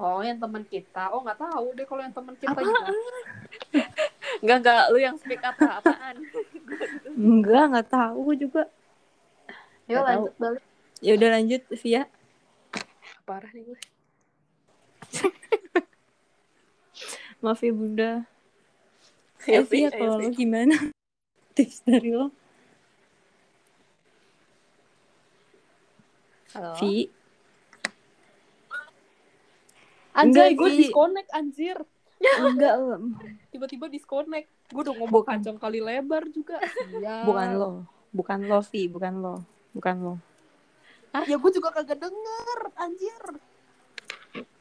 Oh, yang teman kita. Oh, nggak tahu deh kalau yang teman kita Apaan? gimana. Enggak, enggak. Lu yang speak up apaan? enggak, nggak tahu juga. Yuk lanjut tahu. balik. Ya udah lanjut, Via. Parah nih gue. Maaf ya, Bunda. Ya, eh, Via, kalau lo gimana? Tips dari lo? Halo. Vi, Anjay, gue disconnect anjir. Enggak, tiba-tiba disconnect. Gue udah ngomong panjang kali lebar juga. Ya. Bukan lo, bukan lo Vi, bukan lo, bukan lo. Hah? Ya gue juga kagak denger, anjir.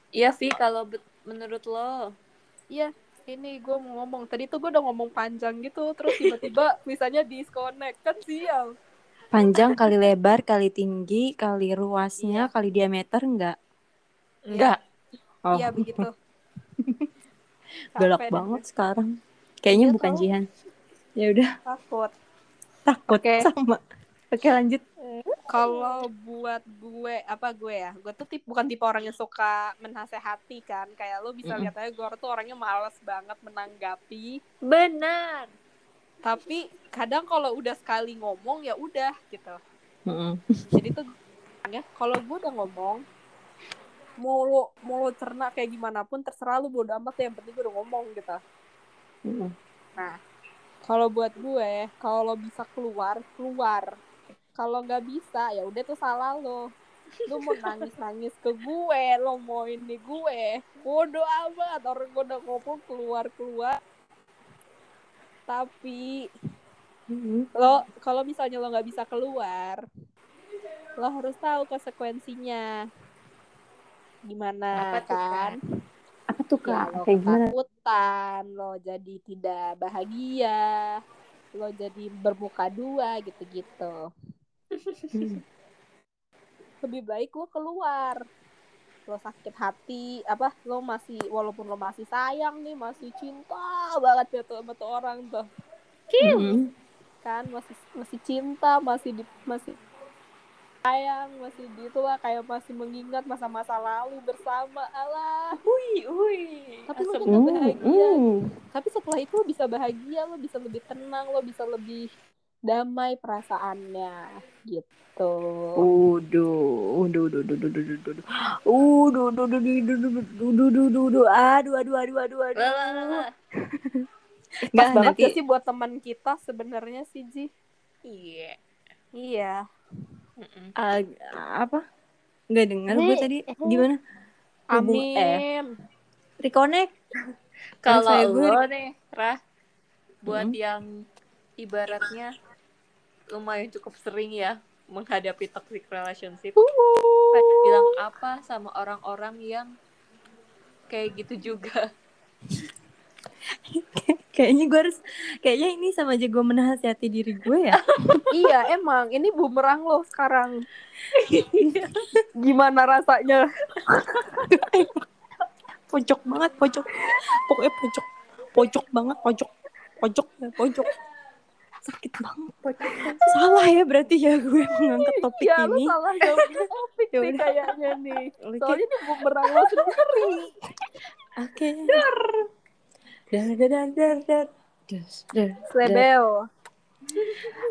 Iya Vi, kalau menurut lo. Iya, ini gue mau ngomong. Tadi tuh gue udah ngomong panjang gitu, terus tiba-tiba misalnya disconnect kan sial. Panjang kali lebar kali tinggi kali ruasnya iya. kali diameter enggak? Enggak. Oh. Iya begitu. Galak banget sekarang. Kayaknya iya bukan Jihan. Ya udah. Takut. Takut okay. sama. Oke lanjut. Kalau buat gue apa gue ya, gue tuh tip, bukan tipe orang yang suka menasehati kan. Kayak lo bisa mm -hmm. lihat aja gue tuh orangnya males banget menanggapi. Benar. Tapi kadang kalau udah sekali ngomong ya udah gitu. Mm -hmm. Jadi tuh ya kalau gue udah ngomong, mau lo mau lo cerna kayak gimana pun terserah lo bodo amat ya yang penting gue udah ngomong gitu mm. nah kalau buat gue kalau lo bisa keluar keluar kalau nggak bisa ya udah tuh salah lo lo mau nangis nangis ke gue lo mau ini gue bodo amat orang gue udah ngomong keluar keluar tapi mm-hmm. lo kalau misalnya lo nggak bisa keluar lo harus tahu konsekuensinya gimana apa kan? Apa tuh kan? Ya, Kayak ketakutan, lo jadi tidak bahagia, lo jadi bermuka dua gitu-gitu. Lebih baik lo keluar. Lo sakit hati, apa lo masih walaupun lo masih sayang nih, masih cinta banget ya tuh sama tuh orang tuh. Hmm. Kan masih masih cinta, masih di, masih sayang masih gitu lah kayak masih mengingat masa-masa lalu bersama Allah hui hui tapi lo bisa bahagia mm. tapi setelah itu lo bisa bahagia lo bisa lebih tenang lo bisa lebih damai perasaannya gitu. Uduh, uduh, uduh, uduh, uduh, uduh, uduh, uduh, uduh, uduh, uduh, uduh, uduh, uduh, uduh, aduh, aduh, aduh, aduh, aduh. Pas banget nanti... sih buat teman kita sebenarnya sih Ji. Iya. Iya. Uh, apa? Nggak dengar gue tadi gimana? Amin. Eh, reconnect. Kalau lo nih, Rah, buat hmm. yang ibaratnya lumayan cukup sering ya menghadapi toxic relationship. Bilang apa sama orang-orang yang kayak gitu juga kayaknya gue harus kayaknya ini sama aja gue menasihati diri gue ya. Iya emang. Ini bumerang loh sekarang. Gimana rasanya? Pojok banget pojok pokoknya pojok pojok banget pojok pojok ya pojok sakit banget. Pojok salah ya berarti ya gue mengangkat topik ya ini. salah jawab topik Ya nih udah. kayaknya nih. Soalnya ini bumerang lo sendiri. Oke. Dar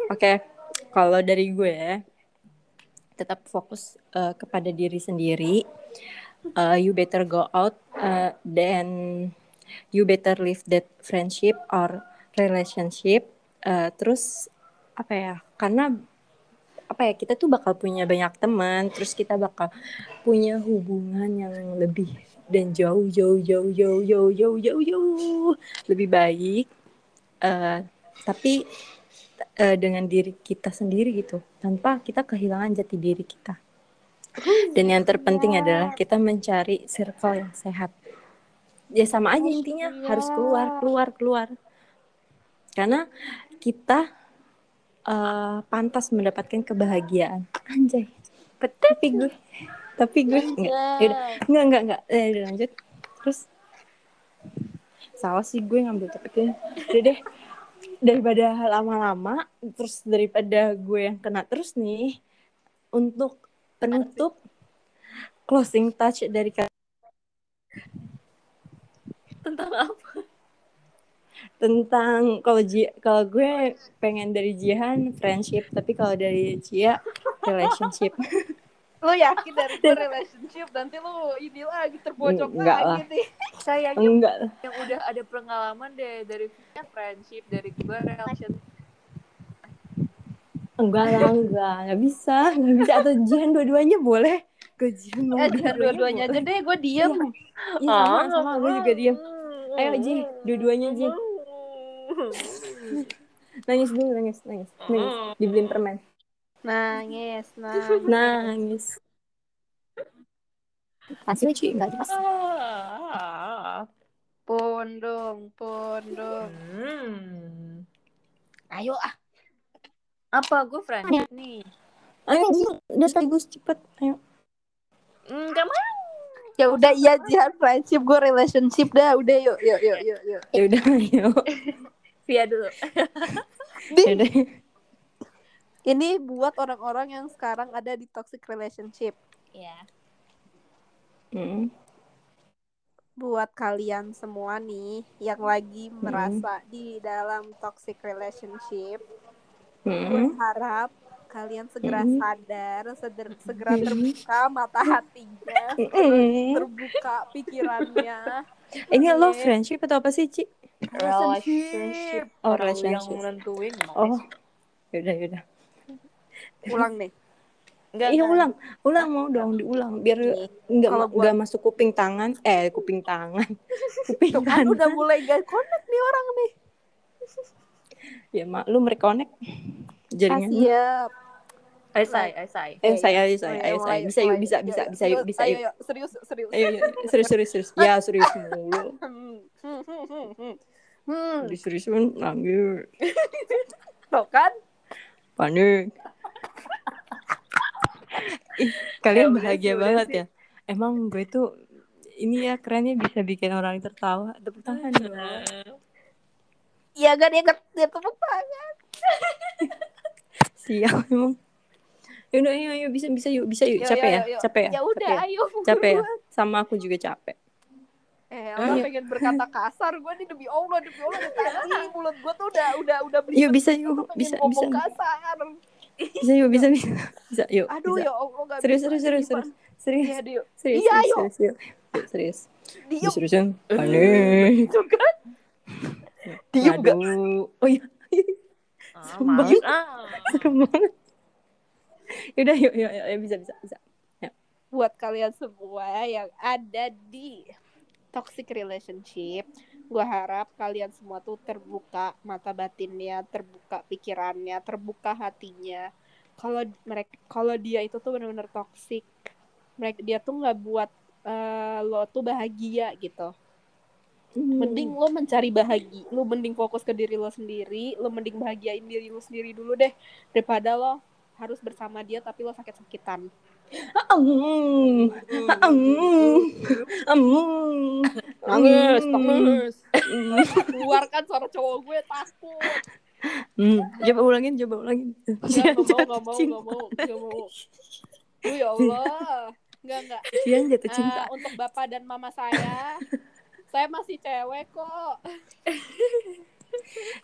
Oke, kalau dari gue tetap fokus uh, kepada diri sendiri. Uh, you better go out, uh, then you better leave that friendship or relationship. Uh, terus apa ya? Karena apa ya? Kita tuh bakal punya banyak teman, terus kita bakal punya hubungan yang lebih dan jauh jauh jauh jauh jauh jauh jauh jauh lebih baik. Uh, tapi eh, dengan diri kita sendiri gitu tanpa kita kehilangan jati diri kita dan yang terpenting adalah kita mencari circle yang sehat ya sama aja intinya harus keluar keluar keluar karena kita eh, pantas mendapatkan kebahagiaan. Anjay. Tapi gue tapi gue enggak enggak enggak enggak eh, lanjut. Terus salah sih gue ngambil topiknya udah deh. Daripada lama-lama terus daripada gue yang kena terus nih untuk penutup closing touch dari tentang apa tentang kalau Ji- kalau gue pengen dari Jihan friendship. Tapi kalau dari Cia relationship. Lu yakin dari gue relationship? Nanti lu ini lagi terbocok Enggak lagi lah. nih. Kayaknya enggak yang udah ada pengalaman deh dari friendship dari gue relation. Enggak lah enggak. Nggak bisa nggak bisa. Atau Jihan dua-duanya boleh. Ke Jihan mau eh jangan dua-duanya aja deh gue diem. Iya sama. Sama gue juga diam ayo Ji dua-duanya Ji nangis dulu nangis nangis nangis. Dibeliin permen. Nangis nangis. Nangis. Asli Ci. Nggak jelas. Pondong pondong Hmm. ayo ah. Apa gue friendship nih? Ayo udah sekaligus cepet. Ayo. Enggak mau. Ya udah iya jangan friendship gue relationship dah. Udah yuk yuk yuk yuk yuk. Ya udah ayo Via dulu ya ini buat orang-orang yang sekarang ada di toxic relationship ya Mm. buat kalian semua nih yang lagi Hmm. merasa di dalam toxic relationship Mm. gue harap kalian segera Hmm. sadar seder- segera terbuka mata hatinya Mm. terbuka pikirannya ini lo friendship atau apa sih Ci relationship. Oh, Orang relationship. yang nentuin oh. ya udah ya udah ulang nih. Enggak, iya ulang. Ulang mau dong diulang. Biar Nih, nggak buat- masuk kuping tangan. Eh kuping tangan. Kuping tuh kan kanan udah mulai gak connect nih orang nih. Ya mak lu merekonek ah, jaringan siap Saya iya, ayo mulai, saya bisa yuk bisa bisa bisa yuk bisa ayo, yuk. serius serius ayo serius. serius serius ya serius mulu. Hmm, hmm, hmm, serius pun nangis tuh kan? Panik Ih, kalian Ya bahagia banget ya. Emang gue tuh ini ya kerennya bisa bikin orang tertawa. Tepuk tangan dong. Iya kan dia tepuk tangan. Siap emang Yaudah, ayo, ayo, bisa, bisa, yuk, bisa, yuk. Yuk, Capek yuk, ya, yuk, yuk. capek ya, ya udah capek ya, ayo capek ya. Sama aku juga capek. eh Allah Ayo. pengen berkata kasar gue nih demi Allah demi Allah tadi mulut gue tuh udah udah udah beli Yuk, bisa, yuk, bisa, bisa, kasar bisa, yuk, bisa, bisa, bisa, yuk. aduh bisa. ya Allah gak Serius, bisa serius, serius, serius, serius, Iya, Dio. serius, Iya, serius, yuk. serius, yuk. Yuk, serius. Diem Seriusan, panik. juga. Diem gak? Aduh, oh iya, Ah, Serem males banget. ah. serem banget. Yaudah, yuk, yuk, yuk, yuk, bisa, bisa, bisa. Buat kalian semua yang ada di toxic relationship, gue harap kalian semua tuh terbuka mata batinnya, terbuka pikirannya, terbuka hatinya. Kalau mereka, kalau dia itu tuh benar-benar toxic, mereka dia tuh nggak buat uh, lo tuh bahagia gitu Hmm. mending lo mencari bahagia lo mending fokus ke diri lo sendiri lo mending bahagiain diri lo sendiri dulu deh daripada lo harus bersama dia tapi lo sakit-sakitan. Nangis nangis. Keluarkan suara cowok gue takut. Hmm. Coba ulangin, coba ulangin. nggak nggak mau nggak mau nggak mau nggak mau. Oh ya Allah. Nggak nggak. Cian jatuh cinta. Eh, untuk bapak dan mama saya saya masih cewek kok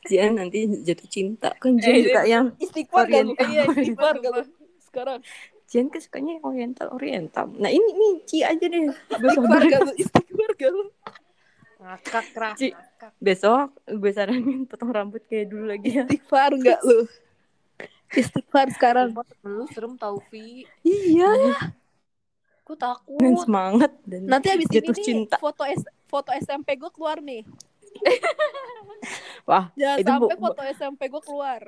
Cian nanti jatuh cinta. Kan Cian Eh, suka yang istighfar Oriental. iya istighfar lu sekarang Cian kan sukanya yang oriental oriental. Nah ini nih Ci aja deh. istighfar gak lu istighfar lu ngakak keras Ci, besok gue saranin potong rambut kayak dulu lagi ya. istighfar gak lu istighfar sekarang lu serem tau Vi iya aku takut Dan semangat dan nanti abis ini jatuh nih cinta. foto S foto SMP gue keluar nih Wah, jangan Itu sampai bu- foto SMP gue keluar.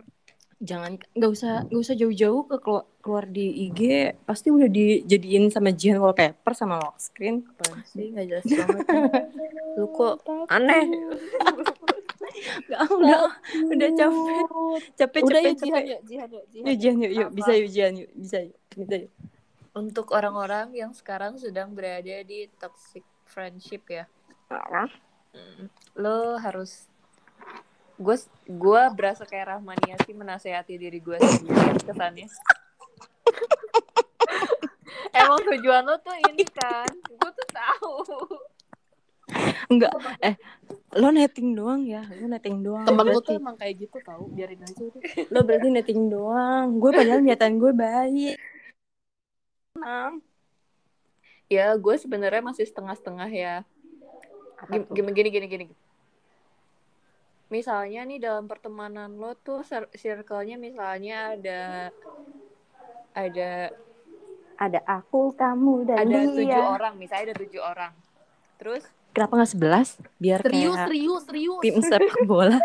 Jangan nggak usah nggak usah jauh-jauh ke keluar, keluar di IG pasti udah dijadiin sama Jihan wallpaper sama lock screen. Sih? Nggak jelas banget. Lu kok aneh? Nggak, udah udah capek capek udah capek ya jihan capek. ya jihan ya jihan yuk Jihan yuk yuk. bisa yuk Jihan yuk. Bisa yuk. Bisa yuk. Untuk orang-orang yang sekarang sedang berada di toxic friendship ya lo harus gue gue berasa kayak Rahmania sih menasehati diri gue sendiri kesannya. Emang tujuan lo tuh ini kan gue tuh tahu. Enggak eh lo netting doang ya lo netting doang. Temen berarti. tuh emang kayak gitu tau biarin aja lo berarti netting doang gue padahal niatan gue baik. Tenang. ya gue sebenarnya masih setengah-setengah ya Gim- gini gini gini gini. Misalnya nih dalam pertemanan lo tuh cir- circle-nya misalnya ada ada ada aku kamu dan ada dia. tujuh orang misalnya ada tujuh orang. Terus? Kenapa nggak sebelas? Biar serius kayak serius serius tim sepak bola.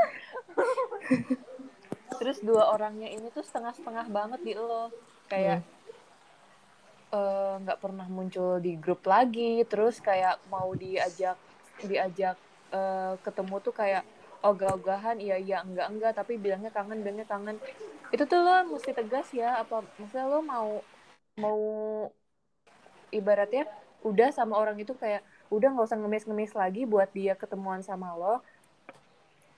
Terus dua orangnya ini tuh setengah-setengah banget di lo. Kayak eh, nggak pernah muncul di grup lagi. Terus kayak mau diajak diajak eh, ketemu tuh kayak ogah-ogahan iya iya enggak enggak. Tapi bilangnya kangen bilangnya kangen. Itu tuh lo mesti tegas ya apa maksudnya lo mau mau ibaratnya udah sama orang itu kayak udah nggak usah ngemis-ngemis lagi buat dia ketemuan sama lo.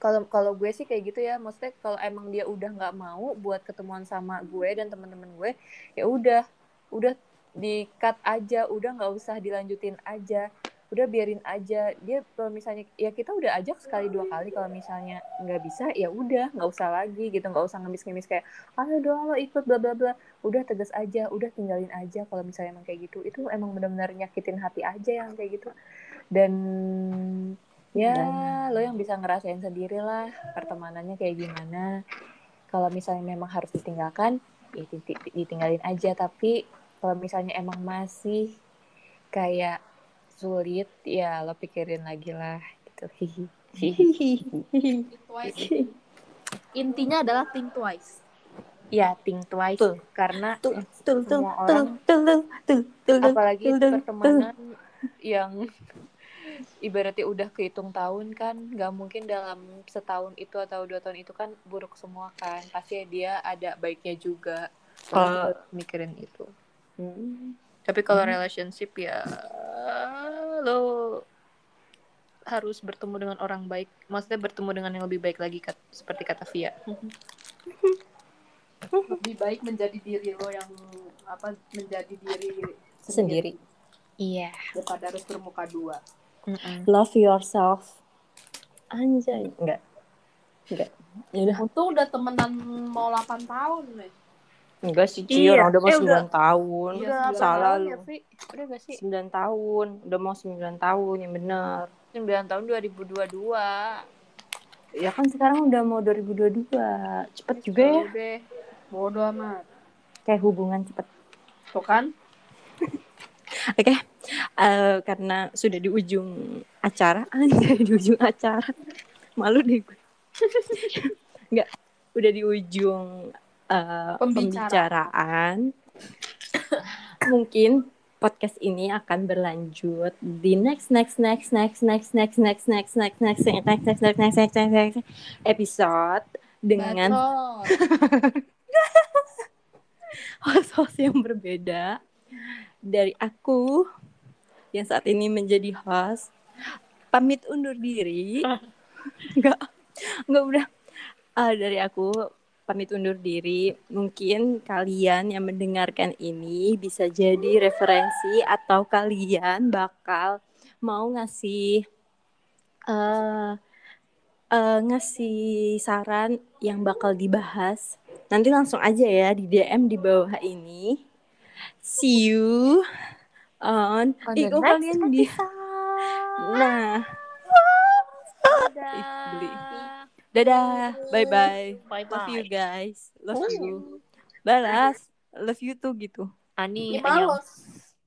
Kalau kalau gue sih kayak gitu ya maksudnya kalau emang dia udah nggak mau buat ketemuan sama gue dan teman-teman gue ya udah udah di cut aja udah nggak usah dilanjutin aja udah biarin aja. Dia kalau misalnya ya kita udah ajak sekali dua kali. Kalau misalnya nggak bisa ya udah nggak usah lagi gitu. Nggak usah ngemis-ngemis kayak ayo dong lo ikut bla bla bla. Udah tegas aja. Udah tinggalin aja kalau misalnya emang kayak gitu. Itu emang benar-benar nyakitin hati aja yang kayak gitu. Dan ya lo yang bisa ngerasain sendiri lah pertemanannya kayak gimana. Kalau misalnya memang harus ditinggalkan ya diti- ditinggalin aja. Tapi kalau misalnya emang masih kayak sulit ya lo pikirin lagi lah gitu twice. intinya adalah think twice ya think twice Tuh. karena tuh tuh tuh Semua tuh orang- tuh tuh tuh tuh tuh apalagi tuh, tuh, tuh. pertemanan yang ibaratnya udah kehitung tahun kan nggak mungkin dalam setahun itu atau dua tahun itu kan buruk semua kan pasti dia ada baiknya juga Kalau- mikirin itu Hmm. Tapi kalau Hmm. relationship ya lo harus bertemu dengan orang baik. Maksudnya bertemu dengan yang lebih baik lagi kat- seperti kata Via. Lebih baik menjadi diri lo yang apa menjadi diri sendiri. iya. daripada harus bermuka dua. Love yourself. Anjay. Enggak enggak ya udah. Untung udah temenan mau 8 tahun nih enggak sih Iya. Ci orang udah mau Eh, 9 udah- tahun. Iya, salah tahun lu. ya udah gak sih? 9 tahun udah mau 9 tahun yang bener. 9 tahun 2022 ya kan sekarang udah mau 2022 cepet juga ya. deh. bodoh amat. Kayak hubungan cepet. Tuh kan? Oke, eh, karena sudah di ujung acara, anjay, di ujung acara, malu deh gue. Enggak, udah di ujung eh, Pembicaraan. pembicaraan. Mungkin podcast ini akan berlanjut di next next next next next next next next next next next next next next next next episode dengan host-host yang berbeda dari aku yang saat ini menjadi host pamit undur diri nggak nggak udah uh, dari aku pamit undur diri. Mungkin kalian yang mendengarkan ini bisa jadi referensi atau kalian bakal mau ngasih uh, uh, ngasih saran yang bakal dibahas. Nanti langsung aja ya di DM di bawah ini. See you on, next kalian di Nah, beli. Dadah, bye bye. Bye Love you guys. Love Oh. you. Balas. Love you tuh gitu. Ani, males.